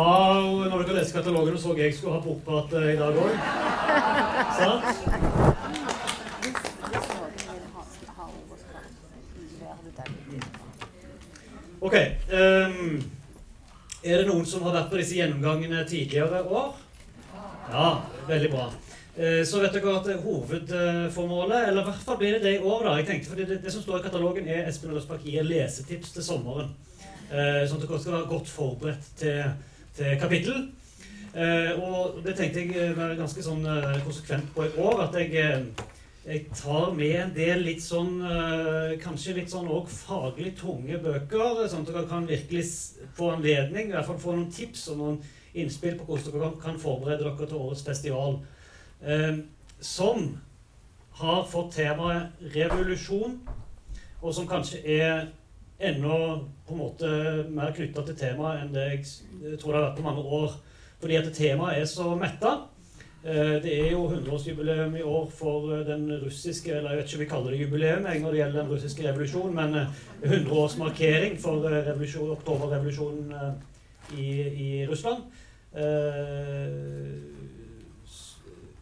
Sånn når dere leste katalogen, så jeg skulle ha bokprat i dag òg. Sant? Ok. Um, er det noen som har vært på disse gjennomgangene tidligere år? Ja, veldig bra. Uh, så vet dere at hovedformålet, eller i hvert fall blir det det i år, da jeg tenkte, for det, det, som står i katalogen, er Espen Løsbakk gir lesetips til sommeren. Uh, sånn at dere skal være godt forberedt til, til kapittel. Uh, og det tenkte jeg være ganske sånn konsekvent på i år. At jeg jeg tar med en del litt sånn Kanskje litt sånn òg faglig tunge bøker, sånn at dere kan virkelig få anledning, i hvert fall få noen tips og noen innspill på hvordan dere kan forberede dere til årets festival. Eh, som har fått temaet revolusjon, og som kanskje er ennå på en måte mer knytta til temaet enn det jeg tror det har vært på mange år. Fordi at temaet er så metta. Eh, det er jo 100-årsjubileum i år for eh, den russiske eller jeg vet ikke om vi kaller det jubileum når det gjelder den russiske revolusjonen, men 100-årsmarkering eh, for revolusjon, oktoberrevolusjonen i, i Russland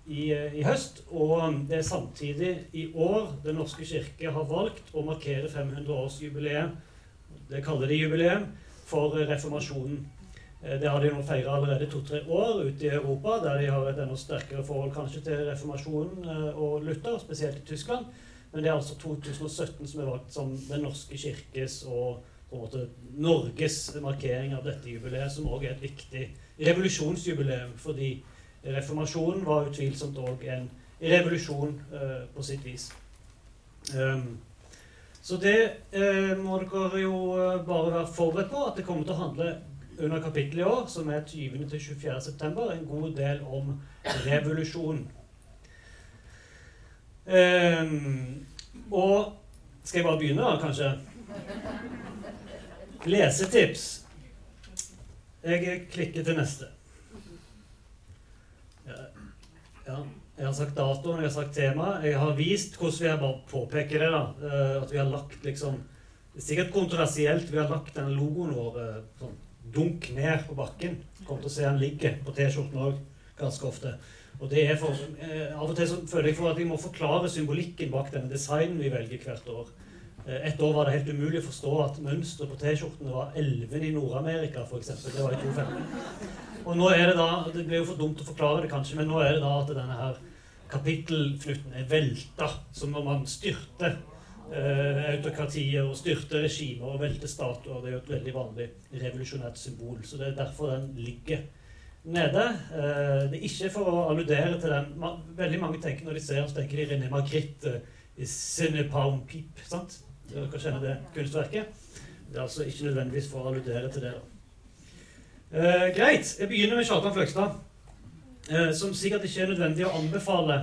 i, i, høst. Og det er samtidig i år Den norske kirke har valgt å markere 500-årsjubileum, det kaller de jubileum, for reformasjonen. Eh, det har de nå feira allerede to-tre år ute i Europa, der de har et enda sterkere forhold kanskje til reformasjonen eh, og Luther, spesielt i Tyskland. Men det er altså 2017 som er valgt som Den norske kirkes og måte Norges markering av dette jubileet, som òg er et viktig revolusjonsjubileum. Fordi reformasjonen var utvilsomt òg en revolusjon uh, på sitt vis. Um, så det eh, må dere jo bare være forberedt på, at det kommer til å handle under kapittelet i år, som er 20. til 24. september, en god del om revolusjon. Eh, og skal jeg bare begynne, da, kanskje? Lesetips. Jeg klikker til neste. Ja, ja, jeg har sagt datoen, jeg har sagt tema. Jeg har vist hvordan vi har bare påpeker det. da, eh, At vi har lagt liksom Det er sikkert kontroversielt. Vi har lagt denne logoen vår eh, sånn dunk ned på bakken. Kommer til å se den ligger på T-skjorten òg ganske ofte. Og det er for, eh, Av og til så føler jeg for at jeg må forklare symbolikken bak denne designen vi velger hvert år. Et år var det helt umulig å forstå at mønsteret på T-skjortene var elven i Nord-Amerika. Det var i 2015. Og nå er det da Det blir jo for dumt å forklare det, kanskje, men nå er det da at denne her kapittelfnutten er velta, som når man styrter eh, autokratier og styrte regimer og velte statuer. Det er jo et veldig vanlig revolusjonært symbol. Så det er derfor den ligger nede. Eh, det er ikke for å alludere til den man, Veldig mange tenker når de ser så tenker de René Magritte i Cinepaum Pip. sant? Dere kjenner det kunstverket? Det er altså ikke nødvendigvis for å alludere til det. da. Eh, greit. Jeg begynner med Kjartan Fløgstad, eh, som sikkert ikke er nødvendig å anbefale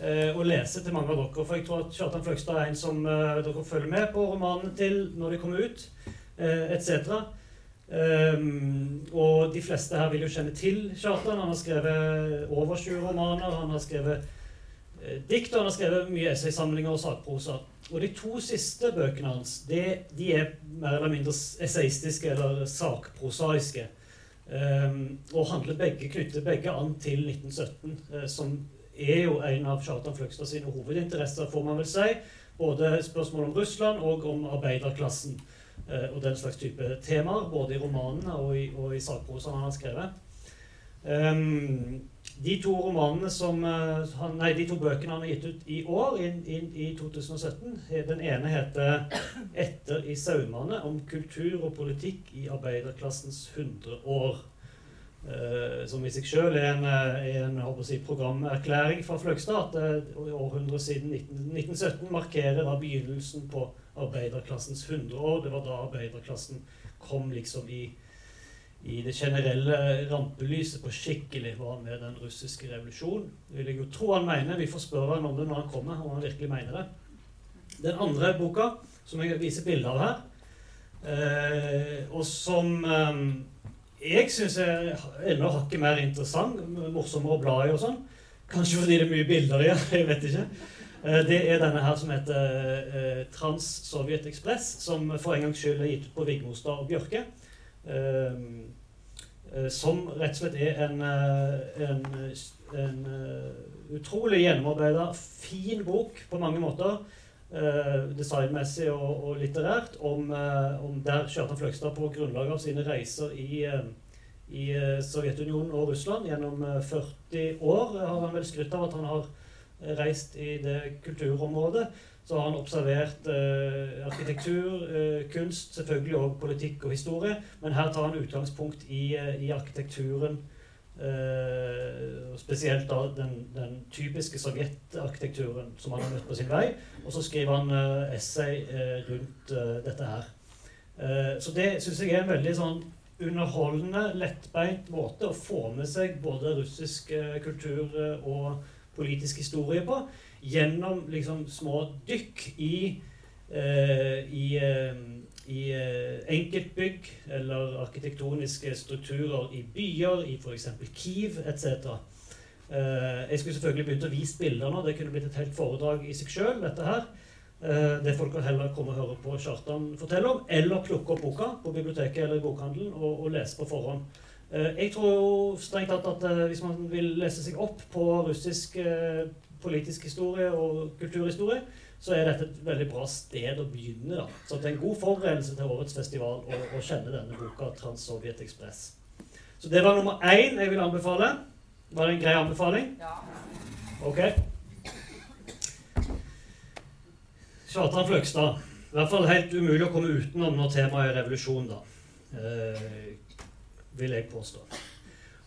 eh, å lese til mange av dere. For jeg tror at Kjartan Fløgstad er en som eh, dere følger med på romanene til når de kommer ut, eh, etc. Um, og de fleste her vil jo kjenne til Kjartan. Han har skrevet over 20 romaner. Han har skrevet eh, dikt, og han har skrevet mye essaysamlinger og sakprosa. Og de to siste bøkene hans det, de er mer eller mindre essayistiske eller sakprosaiske. Um, og handler begge, knytter begge an til 1917, eh, som er jo en av Charlton Fløgstad sine hovedinteresser, får man vel si. Både spørsmål om Russland og om arbeiderklassen eh, og den slags type temaer. Både i romanene og i, og i sakprosaen han har skrevet. Um, de to som uh, Nei, de to bøkene han har gitt ut i år, inn i, i 2017 Den ene heter 'Etter i saumane om kultur og politikk i arbeiderklassens 100 år'. Uh, som i seg sjøl er en, eh, en si, programerklæring fra Fløgstad. At uh, århundret siden 19, 1917 markerer da begynnelsen på arbeiderklassens 100 år. Det var da arbeiderklassen kom liksom i, i det generelle rampelyset på skikkelig hva med den russiske revolusjonen. Det Vil jeg jo tro han mener. Vi får spørre han om det når han kommer, om han virkelig mener det. Den andre boka, som jeg viser bilde av her, uh, og som um, jeg syns er enda hakket mer interessant, morsommere å bla i og sånn. Kanskje fordi det er mye bilder i den, jeg vet ikke. Eh, det er denne her som heter eh, Trans-Sovjet Ekspress, som for en gangs skyld er gitt ut på Vigmostad og Bjørke. Eh, eh, som rett og slett er en, eh, en, en utrolig gjennomarbeida, fin bok på mange måter. designmessig og, og litterært. Om, om der Kjartan Fløgstad på grunnlag av sine reiser i i Sovjetunionen og Russland gjennom 40 år. Har han vel skrytt av at han har reist i det kulturområdet så har han observert eh, arkitektur, eh, kunst, selvfølgelig òg politikk og historie. Men her tar han utgangspunkt i, eh, i arkitekturen. Eh, spesielt da den, den typiske sovjetarkitekturen som han har møtt på sin vei. Og så skriver han eh, essay eh, rundt dette her. så det syns jeg er en veldig sånn underholdende, lettbeint måte å få med seg både russisk kultur og politisk historie på gjennom liksom små dykk i, eh, i, eh, i eh, enkeltbygg eller arkitektoniske strukturer i byer, i f.eks. Kiev etc. Eh, jeg skulle selvfølgelig begynt å vise bilder nå. Det kunne blitt et helt foredrag i seg sjøl. Eh, det folk kan heller komme og høre på Kjartan fortelle om, eller plukke opp boka på biblioteket eller i bokhandelen og, og lese på forhånd. Eh, jeg tror jo strengt tatt at hvis man vil lese seg opp på russisk politisk historie og kulturhistorie, så er dette et veldig bra sted å begynne. da. Så det er en god forberedelse til årets festival å, å kjenne denne boka, 'Transsovjet Ekspress'. Så det var nummer én jeg vil anbefale. Var det en grei anbefaling? Ja. Ok. Kjartan Fløgstad. I hvert fall helt umulig å komme utenom når temaet er revolusjon, da. Eh, vil jeg påstå.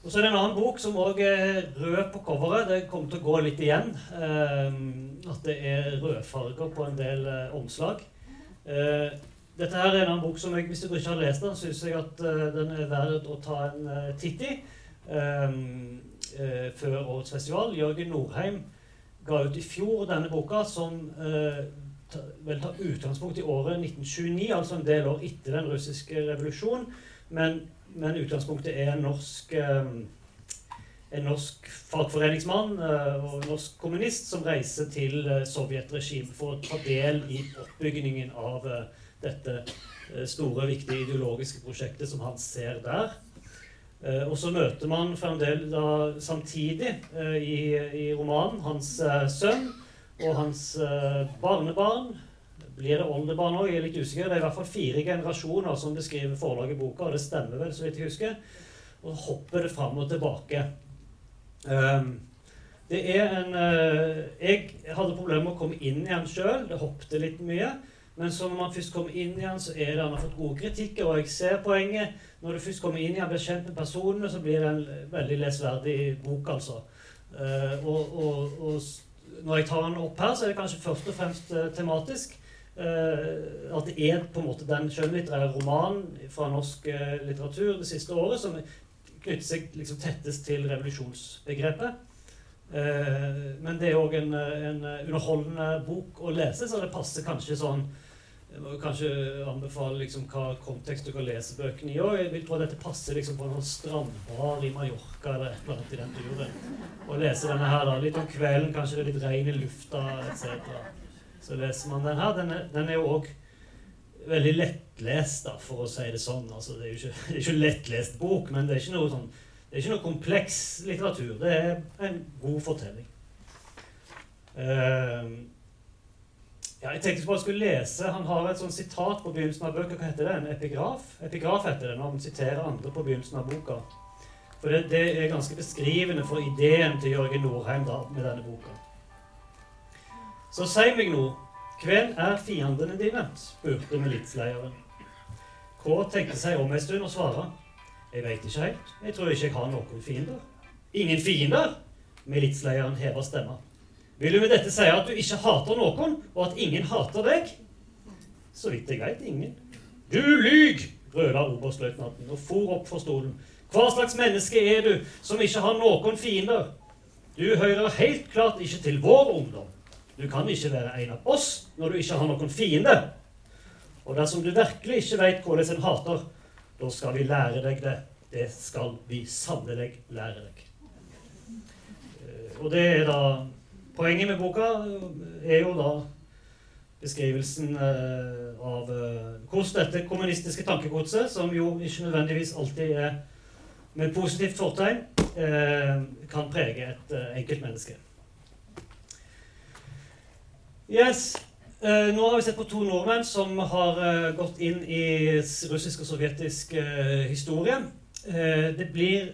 Og så er det en annen bok som òg er rød på coveret. Det kommer til å gå litt igjen. Eh, at det er rødfarger på en del eh, omslag. Eh, dette her er en annen bok som jeg, hvis du ikke har lest den, syns jeg at uh, den er verdt å ta en titt i uh, før årets festival. Jørgen Norheim ga ut i fjor denne boka, som vel tar utgangspunkt i året 1929, altså en del år etter den russiske revolusjonen. Men men utgangspunktet er en norsk, eh, en norsk fagforeningsmann eh, og norsk kommunist som reiser til eh, sovjetregimet for å ta del i oppbyggingen av dette store, viktige ideologiske prosjektet som han ser der. Og så møter man fremdeles da, samtidig i, i romanen hans sønn og hans barnebarn blir det oldebarn òg? Jeg er litt usikker. Det er i hvert fall fire generasjoner som beskriver forlaget i boka, og det stemmer vel, så vidt jeg husker. Og hopper det fram og tilbake. Um, det er en uh, Jeg hadde problemer med å komme inn i den sjøl. Det hoppet litt mye. Men når man først kommer inn i den, så er det han har fått gode kritikker, og jeg ser poenget. Når du først kommer inn i den, blir kjent med personene, så blir det en veldig lesverdig bok, altså. Uh, og, og, og når jeg tar den opp her, så er det kanskje først og fremst uh, tematisk. Uh, at det er på en måte den skjønnlitterære romanen fra norsk uh, litteratur det siste året som knytter seg liksom tettest til revolusjonsbegrepet. Uh, men det er òg en, en, underholdende bok å lese, så det passer kanskje sånn Jeg må kanskje anbefale liksom hva kontekst du kan lese bøkene i òg. Jeg vil tro at dette passer liksom på en strandbar i Mallorca eller et eller annet i den turen. Å lese denne her da, litt om kvelden, kanskje det er litt regn i lufta etc så leser man den her. Den er, den er jo òg veldig lettlest, da, for å si det sånn. Altså, det er jo ikke, det er ikke lettlest bok, men det er ikke noe, sånn, det er ikke noe kompleks litteratur. Det er en god fortelling. Uh, ja, jeg tenkte jeg bare skulle lese Han har et sånt sitat på begynnelsen av bøka. Hva heter det? En epigraf? Epigraf heter det når han siterer andre på begynnelsen av boka. For det, det er ganske beskrivende for ideen til Jørgen Norheim da, med denne boka. Så si meg nå, hvem er fiendene dine? spurte militsleieren. K tenkte seg om en stund og svarte. Jeg veit ikke helt. Jeg tror ikke jeg har noen fiender. Ingen fiender? Militsleieren hever stemma. Vil du med dette si at du ikke hater noen, og at ingen hater deg? Så vidt jeg veit, ingen. Du lyg! brøla oberstløytnanten og for opp for stolen. Hva slags menneske er du som ikke har noen fiender? Du hører helt klart ikke til vår ungdom. Du kan ikke være en av oss når du ikke har noen fiende. Og dersom du virkelig ikke veit hvordan en hater, da skal vi lære deg det. Det skal vi sannelig lære deg. Eh, og det er da Poenget med boka er jo da beskrivelsen eh, av eh, hvordan dette kommunistiske tankegodset, som jo ikke nødvendigvis alltid er med positivt fortegn eh, kan prege et eh, enkeltmenneske. Yes. Uh, nå har vi sett på to nordmenn som har uh, gått inn i russisk og sovjetisk uh, historie. Det blir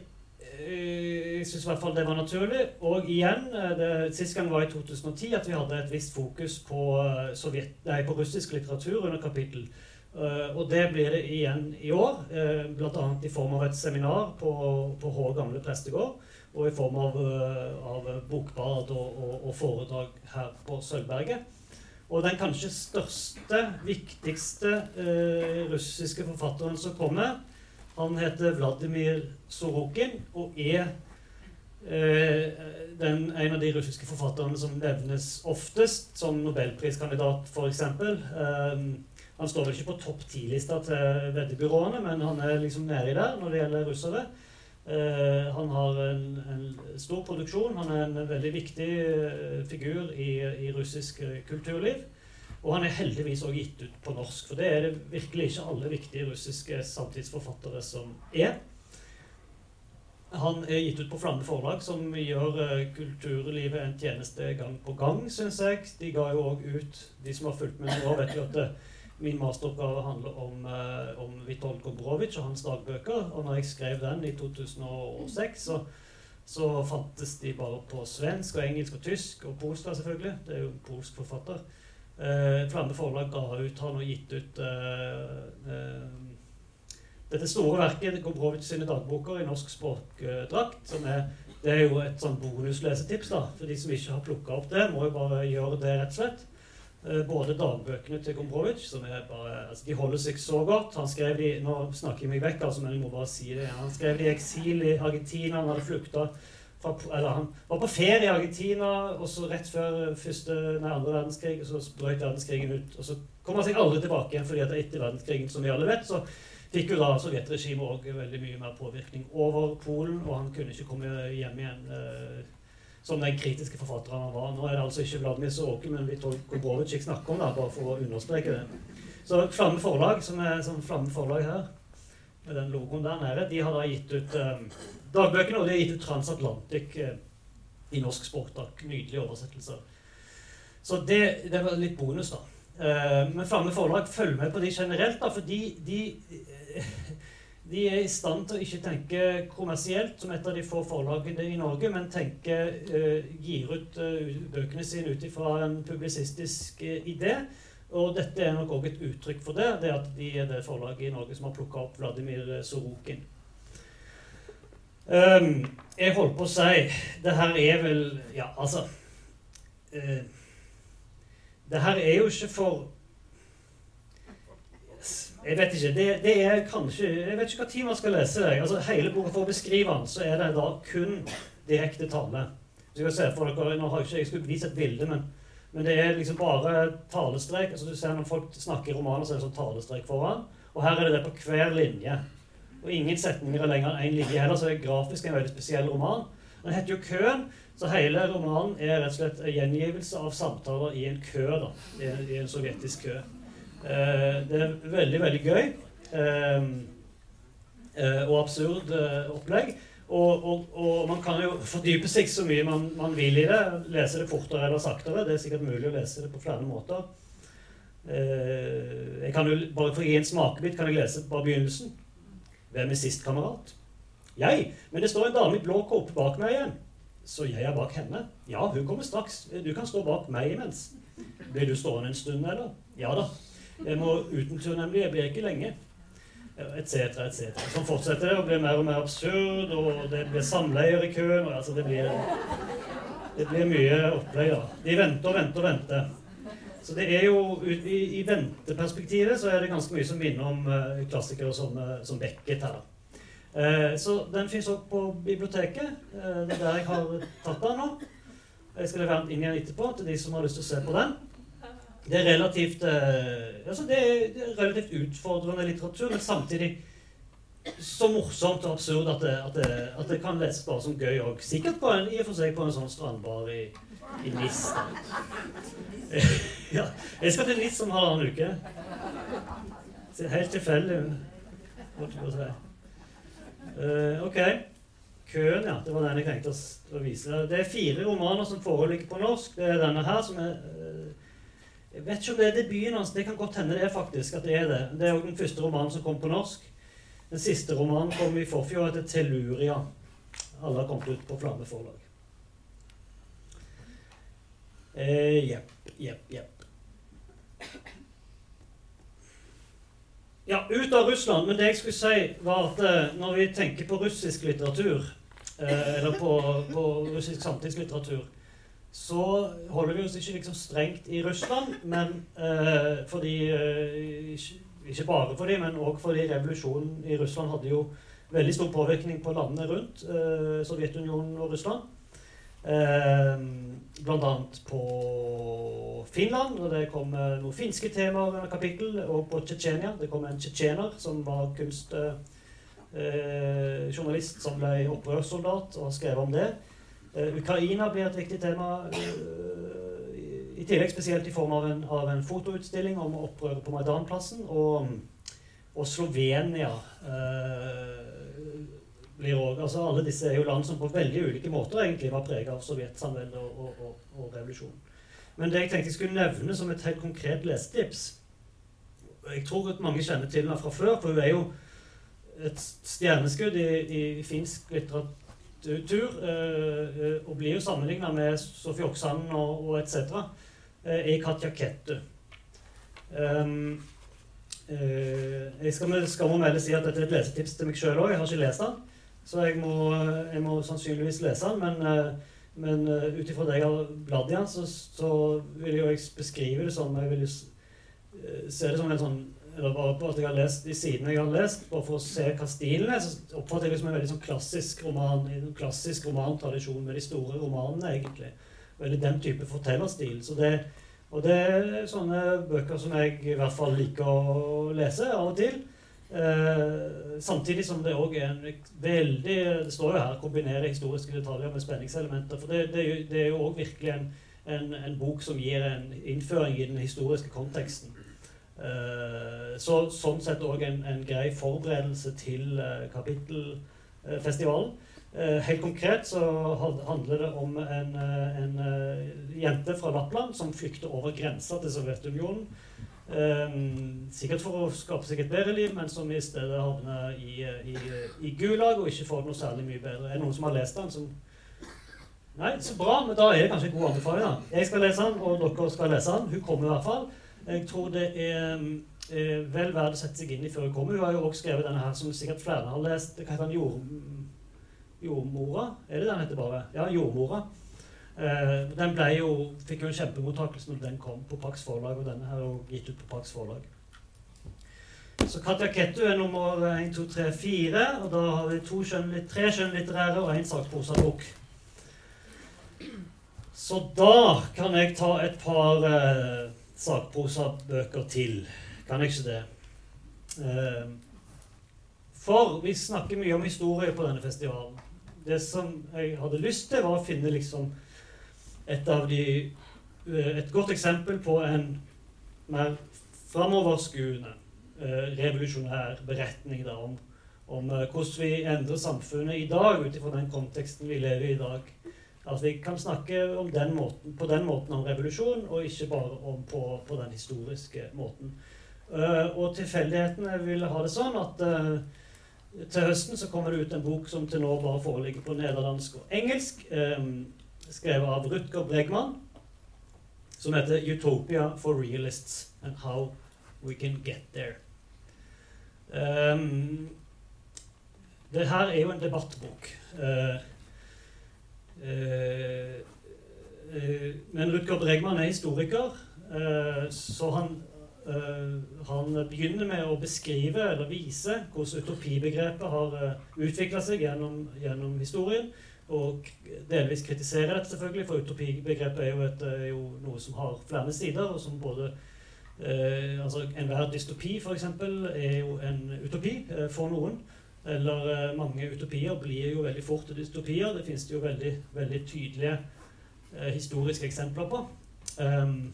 Jeg syns i hvert fall det var naturlig. Og igjen, det, Sist gang var i 2010 at vi hadde et visst fokus på, sovjet, nei, på russisk litteratur under kapittel. og det blir det igjen i år, uh, bl.a. i form av et seminar på, på Hå gamle prestegård. Og i form av, av bokbad og, og, og foredrag her på Sølvberget. Og den kanskje største, viktigste eh, russiske forfatteren som kommer, han heter Vladimir Sorokin og er eh, den, en av de russiske forfatterne som nevnes oftest som nobelpriskandidat, f.eks. Eh, han står vel ikke på topp ti-lista til veddebyråene, men han er liksom nedi der når det gjelder russere. Uh, han har en, en, stor produksjon. Han er en veldig viktig uh, figur i, i, russisk uh, kulturliv. Og han er heldigvis også gitt ut på norsk, for det er det virkelig ikke alle viktige russiske samtidsforfattere som er. Han er gitt ut på Flamme forlag, som gjør kulturlivet en tjeneste gang på gang, syns jeg. De ga jo òg ut De som har fulgt med nå, vet jo at Min masteroppgave handler om, uh, om Witold Kobrovic og hans dagbøker. Og når jeg skrev den i 2006, så, så fantes de bare på svensk og engelsk og tysk, og polsk, selvfølgelig. Det er jo en polsk forfatter. Uh, Flamme forlag ga ut, har nå gitt ut uh, uh, dette store verket, Kobrovic sine dagboker i norsk språkdrakt. som er det er jo et sånn bonuslesetips da, for de som ikke har plukka opp det. Må jo bare gjøre det, rett og slett. Eh, både dagbøkene til Gombrowicz som er bare, altså De holder seg så godt. Han skrev de, Nå snakker jeg meg vekk, altså, men jeg må bare si det. Han skrev de i eksil i Argentina. Han hadde flukta fra, eller Han var på ferie i Argentina og så rett før første, nei, andre verdenskrig. Så brøt verdenskrigen ut. og Så kom han seg aldri tilbake igjen, fordi at etter verdenskrigen, som vi alle vet, så fikk jo da sovjetregimet òg veldig mye mer påvirkning over Polen, og han kunne ikke komme hjem igjen. Eh, som den kritiske forfatteren han var. Nå er det altså ikke Vladimir Sorokin, men Vitol Kobrovic jeg snakker om, da, bare for å understreke det. Så Flamme Forlag, som er som Flamme Forlag her, med den logoen der nede, de har da gitt ut eh, dagbøkene, og de har gitt ut Transatlantic eh, i norsk språkdrakt. Nydelige oversettelser. Så det, det, var litt bonus, da. Eh, men Flamme Forlag følg med på de generelt, da, for de, de de er i stand til å ikke tenke kommersielt som et av de få forlagene i Norge, men tenke, uh, gir ut uh, bøkene sine ut ifra en publisistisk uh, idé. Og dette er nok òg et uttrykk for det, det at de er det forlaget i Norge som har plukka opp Vladimir Sorokin. Um, jeg holdt på å si Det her er vel Ja, altså Det her er jo ikke for jeg vet ikke. Det, det, er kanskje Jeg vet ikke tid man skal lese det. Altså, hele boka For å beskrive den, så er det da kun direkte tale. Så jeg se for dere, nå har jeg ikke, jeg skulle vise et bilde, men, men, det er liksom bare talestrek. altså du ser Når folk snakker i romaner, så er det sånn talestrek foran. Og her er det det på hver linje. Og ingen setninger er lenger enn én linje heller, så det er grafisk en veldig spesiell roman. Den heter jo 'Køen', så hele romanen er rett og slett en gjengivelse av samtaler i en kø. da, i en sovjetisk kø. Eh, det er veldig, veldig gøy. Eh, eh, og absurd opplegg. Og, og, og, man kan jo fordype seg så mye man, man, vil i det. Lese det fortere eller saktere. Det er sikkert mulig å lese det på flere måter. jeg kan jo, Bare for å gi en smakebit kan jeg lese bare begynnelsen. Hvem er sist kamerat? Jeg. Men det står en dame i blå kåpe bak meg igjen. Så jeg er bak henne. Ja, hun kommer straks. Du kan stå bak meg imens. Blir du stående en stund, eller? Ja da. Jeg må uten tur, nemlig. Jeg blir ikke lenge. Etc., etc. Som fortsetter og blir mer og mer absurd, og det blir samleier i køen. og altså det blir, det blir mye opplegg. da. De venter og venter og venter. Så det er jo, i, i venteperspektivet så er det ganske mye som minner om uh, klassikere som, uh, som Beckett her. Uh, så den fins også på biblioteket. det er der jeg har tatt den nå. Jeg skal levere den inn igjen etterpå til de som har lyst til å se på den. Det er relativt, uh, altså det er relativt utfordrende litteratur, men samtidig så morsomt og absurd at det, at det, at det kan leses bare som gøy òg. Sikkert på en, i og for seg på en sånn strandbar i, i Nis. ja, jeg skal til Nis om halvannen uke. Helt tilfeldig. Uh, ok. Køen, ja. Det var den jeg tenkte å vise. Det er fire romaner som foreligger på norsk. Det er denne her som er uh, Jeg vet ikke om det er debuten hans. Det kan godt hende det er faktisk at det er det. Det er jo den første romanen som kom på norsk. Den siste romanen kom i forfjor, heter 'Telluria'. Alle har kommet ut på Flamme forlag. Jepp, jepp, jepp. Ja, ut av Russland. Men det jeg skulle si, var at eh, når vi tenker på russisk litteratur, eh, eller på, på russisk samtidslitteratur, så holder vi oss ikke liksom strengt i Russland, men eh, fordi eh, ikke, ikke, bare fordi, men òg fordi revolusjonen i Russland hadde jo veldig stor påvirkning på landene rundt eh, Sovjetunionen og Russland. Eh, annet på Finland, og det kom eh, noen finske temaer under kapittel, og på Tsjetsjenia. Det kom en tsjetsjener som var kunstjournalist eh, som ble opprørssoldat, og skrev om det. Eh, Ukraina blir et viktig tema, eh, i tillegg spesielt i form av en, av en fotoutstilling om opprøret på Maidanplassen. Og, og Slovenia. Eh, blir også, altså Alle disse er jo land som på veldig ulike måter egentlig var preget av sovjetsamveldet og, og, og, og, revolusjonen. Men det jeg tenkte jeg skulle nevne som et helt konkret lesetips Jeg tror at mange kjenner til henne fra før, for hun er jo et stjerneskudd i, i finsk litteratur. Øh, og blir jo sammenligna med Sofie Oksanen og, og etc. er i Katja Kettu. Um, jeg skal med skam å si at dette er et lesetips til meg sjøl òg. Jeg har ikke lest den. Så jeg må, jeg må sannsynligvis lese den. Men, eh, men eh, ut ifra det jeg har bladd i den, så, så, vil jo jeg beskrive det som Jeg vil eh, se det som en sånn eller bare på at jeg har lest de sidene jeg har lest, bare for å se hva stilen er, så oppfatter jeg det som en veldig sånn klassisk roman, en klassisk romantradisjon med de store romanene, egentlig. Veldig den type fortellerstil. Så det, og det er sånne bøker som jeg i hvert fall liker å lese av og til. Eh, samtidig som det òg er en veldig Det står jo her 'kombinere historiske detaljer med spenningselementer'. For det, det, det er jo òg virkelig en, en, en, bok som gir en innføring i den historiske konteksten. Eh, så, sånn sett òg en, en, grei forberedelse til eh, kapittelfestivalen. Eh, helt konkret så handler det om en, en jente fra Lappland som flykter over grensa til Sovjetunionen sikkert for å skape seg et bedre liv, men som i stedet havner i, i, i, Gulag og ikke får noe særlig mye bedre. Er det noen som har lest den? Som Nei, så bra, men da er det kanskje en god anbefaling. da. Jeg skal lese den, og dere skal lese den. Hun kommer i hvert fall. Jeg tror det er, er vel verdt å sette seg inn i før hun kommer. Hun har jo også skrevet denne her som sikkert flere har lest. Hva heter den? Jord, jordmora? Er det den heter bare? Ja, Jordmora. Uh, den jo, fikk jo en kjempemottakelse når den kom på Pax forlag, og denne er jo gitt ut på Pax forlag. Så Katja Kettu er nummer 1, 2, 3, 4, og da har vi to skjønn, tre skjønnlitterære og én sakprosabok. Så da kan jeg ta et par uh, sakprosabøker til. Kan jeg ikke det? Uh, for vi snakker mye om historie på denne festivalen. Det som jeg hadde lyst til, var å finne liksom et, de, eh, et godt eksempel på en mer framoverskuende, eh, revolusjonær beretning da, om, om eh, hvordan vi endrer samfunnet i dag ut ifra den konteksten vi lever i i dag. At vi kan snakke den måten, på den måten om revolusjon, og ikke bare om på, på den historiske måten. Uh, og tilfeldighetene vil ha det sånn at uh, til høsten så kommer det ut en bok som til nå bare foreligger på nederlandsk og engelsk. Um, skrevet av Rutger Bregman, som heter 'Utopia for Realists and How We Can Get There'. Um, det her er jo en debattbok. Uh, men Rutger Bregman er historiker, så han, han begynner med å beskrive eller vise hvordan utopibegrepet har utvikla seg gjennom, gjennom historien og delvis kritisere dette, selvfølgelig, for utopibegrepet er jo, et, er jo noe som har flere sider, og som både eh, altså Enhver dystopi, f.eks., er jo en utopi eh, for noen. Eller eh, mange utopier blir jo veldig fort dystopier. Det finnes det jo veldig, veldig tydelige eh, historiske eksempler på. Um,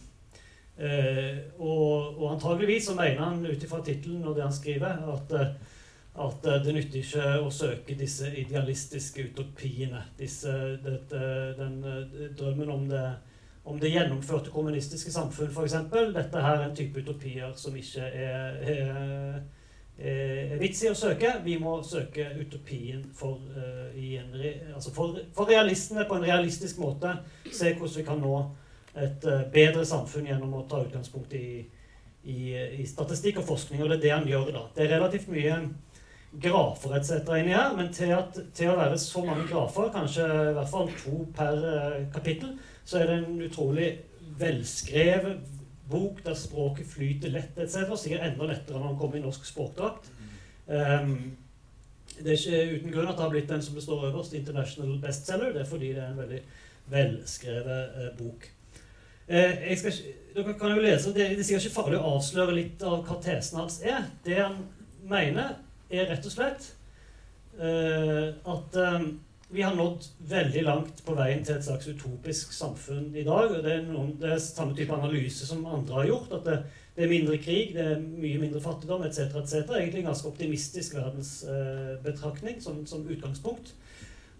og, og, antageligvis så mener han ut ifra tittelen og det han skriver, at, at uh, det nytter ikke å søke disse idealistiske utopiene. Disse, dette, den drømmen om det, om det gjennomførte kommunistiske samfunn, f.eks. Dette her er en type utopier som ikke er, er, er vits i å søke. Vi må søke utopien for, uh, en, altså for, for, realistene på en realistisk måte. Se hvordan vi kan nå et bedre samfunn gjennom å ta utgangspunkt i, i, i statistikk og forskning. Og det er det han gjør da. Det er relativt mye grafer etc. inni her, men til, at, til, å være så mange grafer, kanskje i hvert fall to per uh, kapittel, så er det en utrolig velskrevet bok der språket flyter lett etc. Sikkert enda lettere når man kommer i norsk språkdrakt. Um, det er ikke uten grunn at det har blitt den som det står øverst, international bestseller. Det er fordi det er en veldig velskrevet eh, bok. Uh, skal, dere kan jo lese, Det, det er sikkert ikke farlig å avsløre litt av hva tesen hans er. Det han mener, er rett og slett eh, at um, vi har nådd veldig langt på veien til et slags utopisk samfunn i dag. og Det er, noen, det er samme type analyse som andre har gjort. At det, det, er mindre krig, det er mye mindre fattigdom etc. etc. Egentlig en ganske optimistisk verdensbetraktning eh, som, som, utgangspunkt.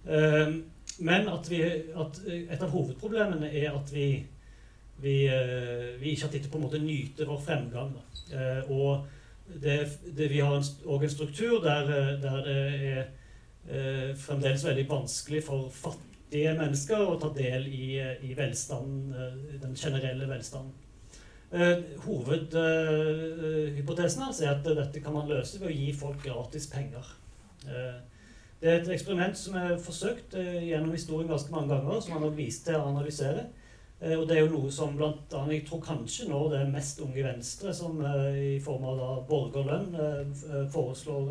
Eh, men at, vi, at, et av hovedproblemene er at vi, vi, vi ikke har tid til på en nyte vår fremgang. og det, vi har òg en, struktur der, eh, der det er eh, fremdeles veldig vanskelig for fattige mennesker å ta del i, eh, i velstand, eh, den generelle velstanden. Eh, Hovedhypotesen hans er at dette kan man løse ved å gi folk gratis penger. Eh, det er et eksperiment som er forsøkt gjennom historien ganske mange ganger, som han har vist til å analysere. Eh, og det er jo noe som blant annet, Jeg tror kanskje nå det er mest Unge Venstre som eh, i form av da borgerlønn eh, foreslår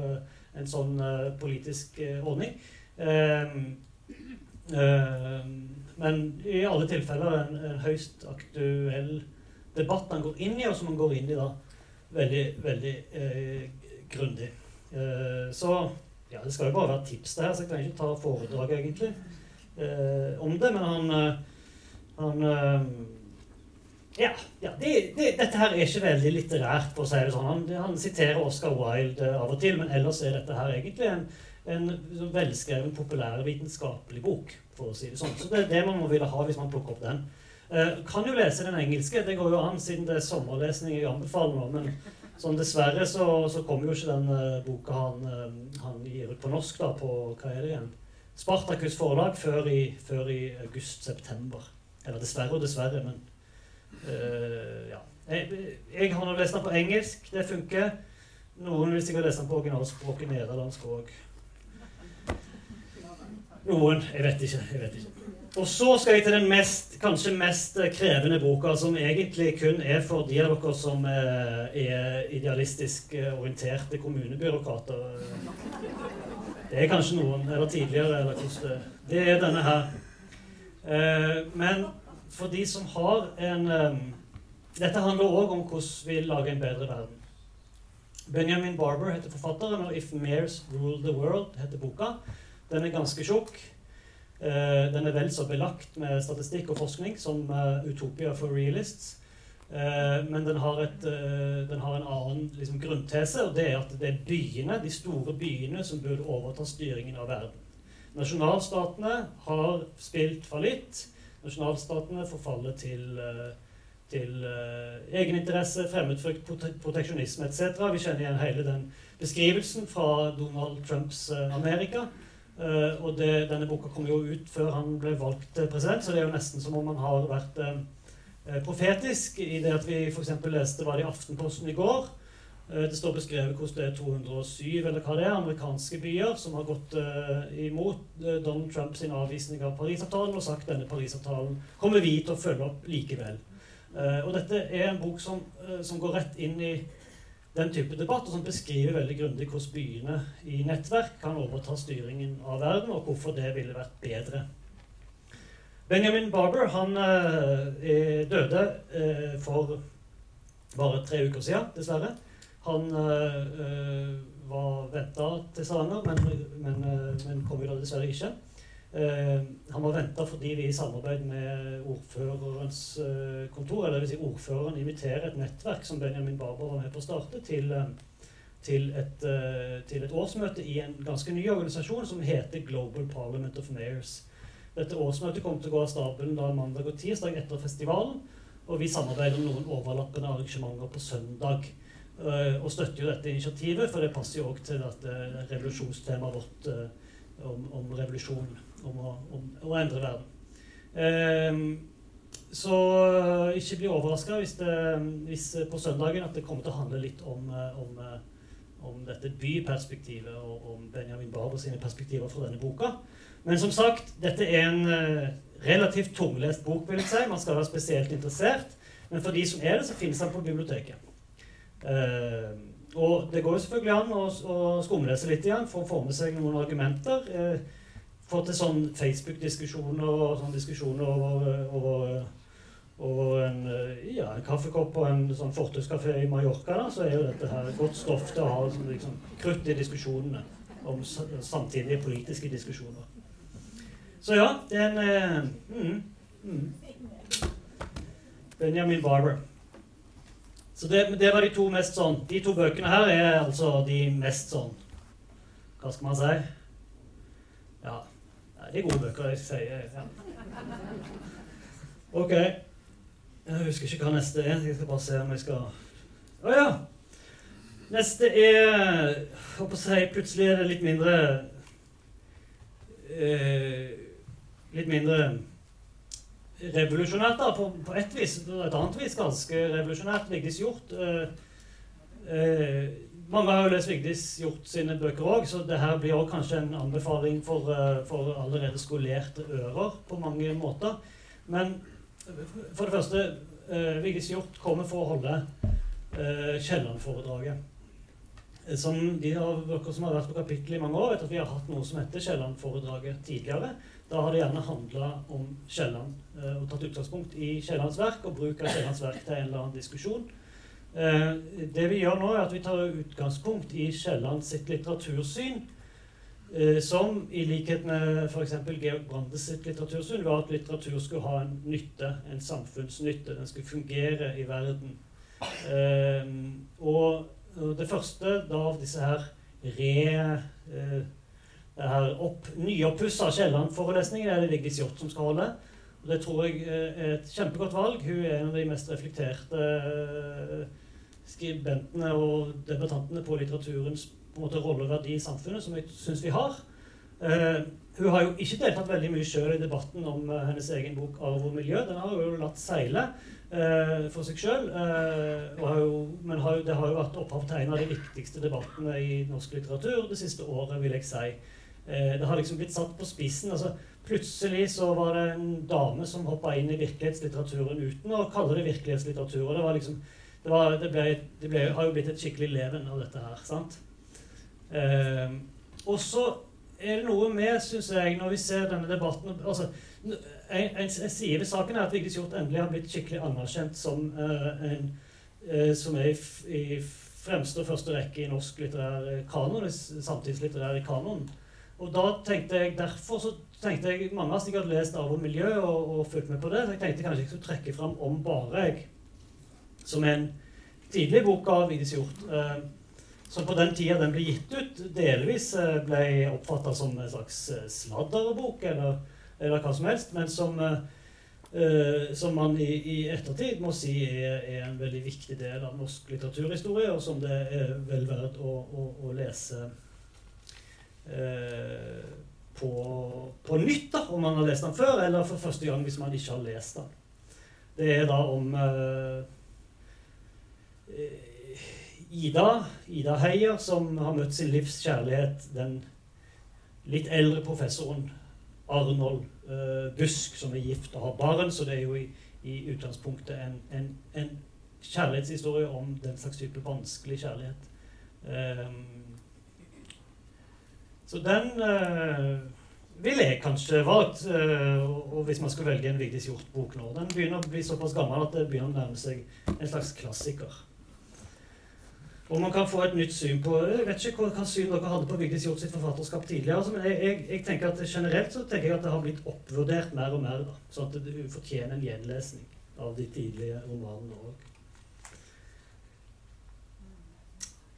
en sånn politisk ordning. Men i alle tilfeller en, en høyst aktuell debatt han går inn i, og som han går inn i da veldig, veldig eh, grundig. Eh, så ja, det skal jo bare være tips, det her, så jeg kan ikke ta foredrag egentlig eh, om det. Men han han ehm, ja, ja det, det, dette her er ikke veldig litterært, for å si det sånn. Han, han siterer Oscar Wilde av og til, men ellers er dette her egentlig en, en velskreven, populærvitenskapelig bok. for å si det sånn. Så det er det man må ville ha hvis man plukker opp den. Uh, kan jo lese den engelske. Det går jo an, siden det er sommerlesning jeg anbefaler nå. Men sånn dessverre så, så kommer jo ikke den uh, boka han, uh, han, gir ut på norsk, da, på hva er det igjen? Spartakus forlag før i, i august-september. Eller dessverre og dessverre, men ja. Jeg, jeg, har lest den på engelsk. Det funker. Noen vil sikkert lese den på originalspråket nederlandsk òg. Noen. Jeg vet ikke. jeg vet ikke. Og så skal jeg til den mest, kanskje mest krevende boka, som egentlig kun er for de av dere som eh, er idealistisk orienterte kommunebyråkrater. Det er kanskje noen, eller tidligere, eller hvordan det er denne her. Eh, men for de som har en um, Dette handler òg om hvordan vi lager en bedre verden. Benjamin Barber heter forfatteren, og 'If Mares Rule the World' heter boka. Den er ganske tjukk. Uh, den er vel så belagt med statistikk og forskning som 'Utopia for Realists'. men den har, et, den har en annen liksom, grunntese, og det er at det er byene, de store byene som burde overta styringen av verden. Nasjonalstatene har spilt fallitt. Nasjonalstatene forfaller til, eh, til uh, egeninteresse, fremmedfrykt, proteksjonisme etc. Vi kjenner igjen hele den beskrivelsen fra Donald Trumps uh, Amerika. Og det, denne boka kom jo ut før han ble valgt president, så det er jo nesten som om han har vært profetisk i det at vi f.eks. leste hva det i Aftenposten i går. Eh, det står beskrevet hvordan det er 207 eller hva det er, amerikanske byer som har gått uh, imot uh, Donald Trumps avvisning av Parisavtalen og sagt denne Parisavtalen kommer vi til å følge opp likevel. Uh, og dette er en bok som, som, går rett inn i den type debatt, og som beskriver veldig grundig hvordan byene i nettverk kan overta styringen av verden, og hvorfor det ville vært bedre. Benjamin Barber han døde for bare tre uker siden, dessverre. Han øh, var venta til Stavanger, men, men, øh, men, kom jo da dessverre ikke. Han var venta fordi vi i samarbeid med ordførerens kontor, eller vil si ordføreren inviterer et nettverk som Benjamin Barber var med på å starte, til, til et, til et, årsmøte i en ganske ny organisasjon som heter Global Parliament of Mayors. Dette årsmøtet kom til å gå av stabelen da mandag og tirsdag etter festivalen. Og vi samarbeider om noen overlappende arrangementer på søndag. Uh, og støtter jo dette initiativet, for det passer jo òg til dette revolusjonstemaet vårt uh, om, om, revolusjon, om å, om å endre verden. Så eh, ikke bli overraska hvis, hvis, på søndagen at det kommer til å handle litt om, eh, om, eh, om dette byperspektivet og om Benjamin Barber sine perspektiver fra denne boka. Men som sagt, dette er en relativt tunglest bok. vil jeg si. Man skal være spesielt interessert. Men for de som er det, så finnes den på biblioteket. Uh, og det går jo selvfølgelig an å, å skumlese litt igjen for å få med seg noen argumenter. Uh, få til sånn Facebook-diskusjoner og sånn diskusjoner over, over og en, eh, ja, en kaffekopp og en sånn fortauskafé i Mallorca, da, så er jo dette her godt stoff til å ha sånn, liksom, krutt i diskusjonene om samtidige politiske diskusjoner. Så ja, det er en eh, mm, mm. Benjamin Barber. Så det, det, var de to mest sånn De to bøkene her er altså de mest sånn Hva skal man si? Ja, det er gode bøker, jeg sier. Ja. Ok. Jeg husker ikke hva neste er. Jeg skal bare se om jeg skal Å ja! Neste er Håper å si Plutselig er det litt mindre eh, Litt mindre revolusjonært, da, på, på ett vis. Et annet vis ganske revolusjonært. Vigdis Hjort. Eh, eh, mange har jo lest Vigdis Hjort sine bøker òg, så det her blir også kanskje en anbefaling for, uh, for allerede skolerte ører på mange måter. Men for det første, eh, Vigdis Hjort kommer for å holde eh, Kielland-foredraget. Eh, som de av dere som har vært på kapittelet i mange år, vet at vi har hatt noe som heter Kielland-foredraget tidligere. Da har det gjerne handla om Kielland uh, og tatt utgangspunkt i Kiellands verk og bruk av Kiellands verk til en eller annen diskusjon. Uh, det vi gjør nå, er at vi tar utgangspunkt i Kielland sitt litteratursyn Eh, som i likhet med f.eks. Georg Brandes sitt litteratursyn var at litteratur skulle ha en nytte, en samfunnsnytte. Den skulle fungere i verden. Eh, og det første av disse her re... Eh, det her opp, Nyoppussa Kielland-forelesningene er det Vigdis Hjorth som skal holde. Og det tror jeg er et kjempegodt valg. Hun er en av de mest reflekterte skribentene og debattantene på litteraturens på måte rolle og verdi i samfunnet, som jeg syns vi har. Uh, hun har jo ikke deltatt veldig mye sjøl i debatten om hennes egen bok 'Arv og miljø'. Den har hun jo latt seile for seg sjøl. men det har jo vært opphav til en av de viktigste debattene i norsk litteratur det siste året, vil jeg si. Det har liksom blitt satt på spissen. altså Plutselig så var det en dame som hoppa inn i virkelighetslitteraturen uten å kalle det virkelighetslitteratur. og Det var liksom, det, var, det, ble, det ble, har jo blitt et skikkelig leven av dette her. sant? Eh, og så er det noe med, syns jeg, når vi ser denne debatten altså, en, en, en side ved saken er at Vigdis Hjorth endelig har blitt skikkelig anerkjent som eh, en eh, som er i, i, fremste og første rekke i norsk litterær kanon, samtidslitterær kanon. Og da tenkte jeg, Derfor så tenkte jeg mange har sikkert lest Arv og miljø og, og fulgt med på det. så jeg tenkte kanskje jeg skulle trekke fram Om bare jeg, som er en tidlig bok av Vigdis Hjorth. Eh, som på den tida den ble gitt ut, delvis eh, ble oppfatta som en slags eh, sladderbok, eller, eller, hva som helst, men som, eh, som man i, i, ettertid må si er, er, en veldig viktig del av norsk litteraturhistorie, og som det er vel verdt å, å, å lese uh, på, på, nytt, da, om man har lest den før, eller for første gang hvis man ikke har lest den. Det er da om eh, Ida, Ida Heier, som har møtt sin livs kjærlighet, den litt eldre professoren Arnold eh, Busk, som er gift og har barn. Så det er jo i, i utgangspunktet en, en, en, kjærlighetshistorie om den slags type vanskelig kjærlighet. Um, så den uh, ville jeg kanskje valgt. Uh, og hvis man skulle velge en Vigdis Hjorth-bok nå. Den begynner å bli såpass gammel at det begynner å nærme seg en slags klassiker. Og man kan få et nytt syn på Jeg vet ikke hva, hva syn dere hadde på Vigdis Hjorth sitt forfatterskap tidligere. Altså, men jeg, jeg, jeg, tenker at generelt så tenker jeg at det har blitt oppvurdert mer og mer. da, Sånn at det fortjener en gjenlesning av de tidlige romanene òg.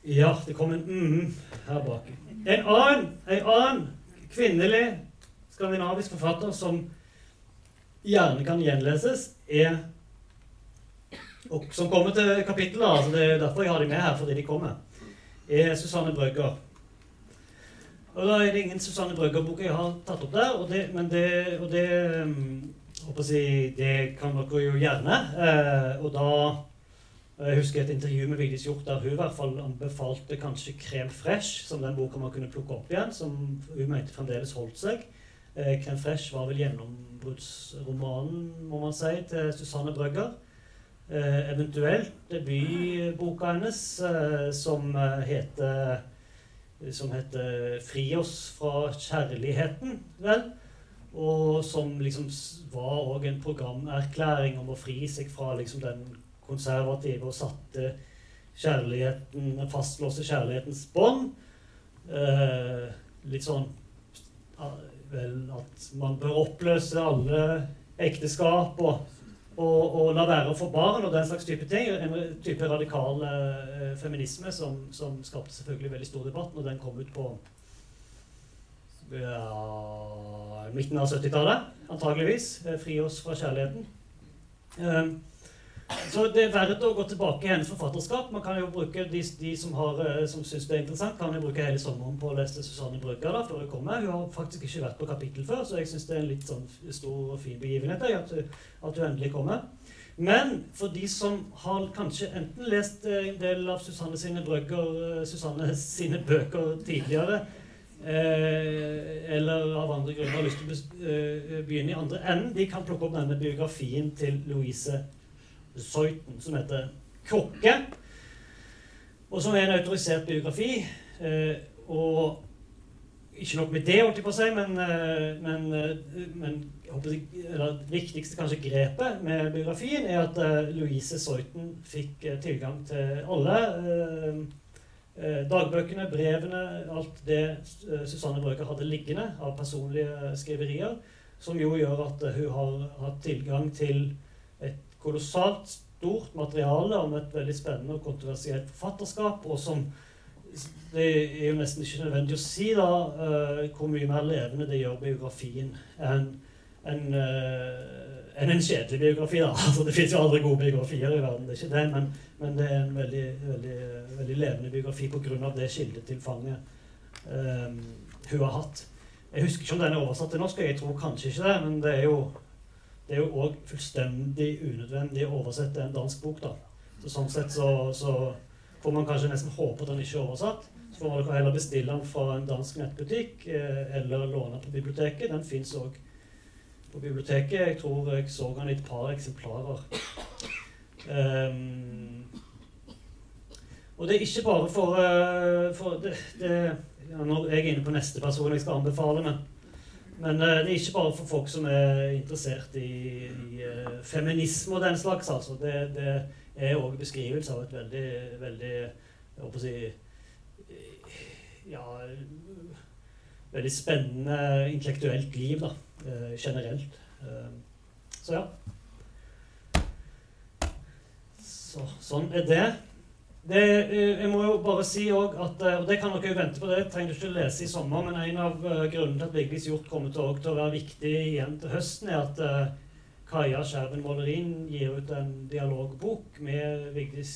Ja, det kom en mm her bak. En annen, en annen kvinnelig skandinavisk forfatter som gjerne kan gjenleses, er og Som kommer til kapittelet, altså det er derfor jeg har de med her, fordi de kommer, er Susanne Brøgger. Og Da er det ingen Susanne Brøgger-bok jeg har tatt opp der, og det, men det, og det, håper mm, jeg, det kan dere jo gjerne. Eh, og da Jeg husker et intervju med Vigdis Hjorth der hun i hvert fall anbefalte kanskje Krem Fresh som den boka man kunne plukke opp igjen, som hun mente fremdeles holdt seg. Eh, Krem Fresh var vel gjennombruddsromanen, må man si, til Susanne Brøgger. Eh, eventuelt debutboka hennes, eh, som eh, heter som heter 'Fri oss fra kjærligheten', vel? Og som liksom var òg en programerklæring om å fri seg fra liksom den konservative og satte kjærligheten, fastlåste kjærlighetens bånd. Eh, litt sånn vel, at man bør oppløse alle ekteskap og og, og, la være å få barn og den slags type ting. En type radikal eh, feminisme som, som, skapte selvfølgelig veldig stor debatt når den kom ut på ja, midten av 70-tallet, antageligvis. Eh, fri oss fra kjærligheten. Um, så det er verdt å gå tilbake i hennes forfatterskap. Man kan jo bruke De, de som, har, eh, som syns det er interessant, kan jo bruke hele sommeren på å lese Susanne Brøgger da, før hun kommer. Hun har faktisk ikke vært på kapittel før, så jeg syns det er en litt sånn stor og fin begivenhet at, at hun endelig kommer. Men for de som har kanskje enten lest eh, en del av Susanne sine, Brøgger, eh, Susanne sine bøker tidligere, eh, eller av andre grunner har lyst til å begynne i andre enden, de kan plukke opp denne biografien til Louise Soiten, som heter Krukke. og som er en autorisert biografi. Eh, og ikke nok med det, holdt jeg på å si, men, eh, men, eh, men det viktigste kanskje grepet med biografien er at Louise Zeuthen fikk tilgang til alle dagbøkene, brevene, alt det Susanne Brøker hadde liggende av personlige skriverier, som jo gjør at hun har hatt tilgang til et kolossalt stort materiale om et veldig spennende og kontroversielt forfatterskap, og som det er jo nesten ikke nødvendig å si da, uh, hvor mye mer levende det gjør biografien enn en, uh, en, en kjedelig biografi. da. Altså, det fins jo aldri gode biografier i verden, det er ikke det, men, men det er en veldig, veldig, veldig levende biografi pga. det kildetilfanget um, hun har hatt. Jeg husker ikke om den er oversatt til norsk, jeg tror kanskje ikke det, men det er jo det er jo òg fullstendig unødvendig å oversette en dansk bok. da. Så Sånn sett så, så får man kanskje nesten håpe at den ikke er oversatt. Så får man heller bestille den fra en dansk nettbutikk eh, eller låne på biblioteket. Den fins òg på biblioteket. Jeg tror jeg så den i et par eksemplarer. Um, og det er ikke bare for, uh, for det, det, ja, Når jeg er inne på neste person jeg skal anbefale, men men uh, det er ikke bare for folk som er interessert i, i uh, feminisme og den slags. altså. Det, det er òg beskrivelse av et veldig, veldig jeg håper å si, ja, veldig spennende intellektuelt liv da, generelt. så ja. Så, sånn er det. Det, eh, jeg må jo bare si også at, eh, og det kan dere jo vente på, det trenger du ikke lese i sommer, men en av eh, grunnene til at Vigdis Hjort kommer til, til, å være viktig igjen til høsten, er at uh, Kaja Skjerven Målerin gir ut en dialogbok med Vigdis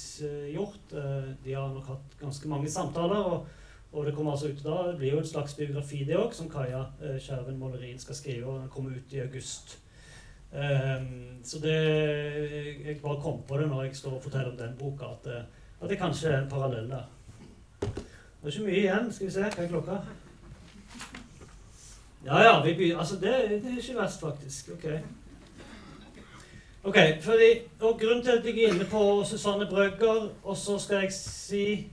Hjort. Uh, de har nok hatt ganske mange samtaler, og, og det kommer altså ut da, det blir jo en slags biografi det òg, som Kaja uh, Skjerven Målerin skal skrive, og den kommer ut i august. Um, så det Jeg bare kom på det når jeg står og forteller om den boka. at at det kanskje er en parallell der. Det er ikke mye igjen. Skal vi se. Hva er klokka? Ja, ja. Vi. Altså, det, det, er ikke verst, faktisk. Ok. Ok, fordi, og Grunnen til at jeg er inne på Susanne Brøgger, og så skal jeg si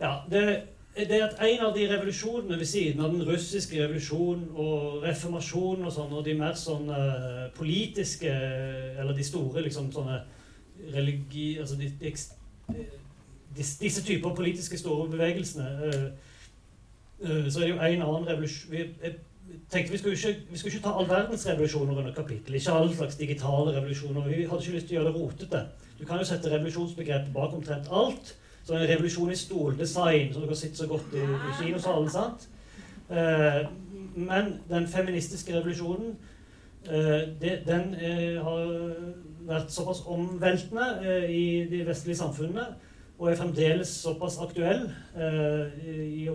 Ja, det, det er at en av de revolusjonene ved siden av den russiske revolusjonen og reformasjonen og sånn, og de mer sånn politiske Eller de store liksom sånne religi... Altså de, de disse typer politiske store bevegelsene eh, eh, Så er det jo en annen revolusjon Jeg tenkte Vi skulle ikke, vi skulle ikke ta all verdens revolusjoner under kapittel. Ikke alle slags digitale revolusjoner. Vi hadde ikke lyst til å gjøre det rotete. Du kan jo sette revolusjonsbegrepet bak omtrent alt. Så en revolusjon i stoldesign, som dere sitter så godt i, i kinosalen. sant? Eh, men den feministiske revolusjonen eh, det, den eh, har vært såpass omveltende eh, i de vestlige samfunnene og er fremdeles såpass aktuell eh, i,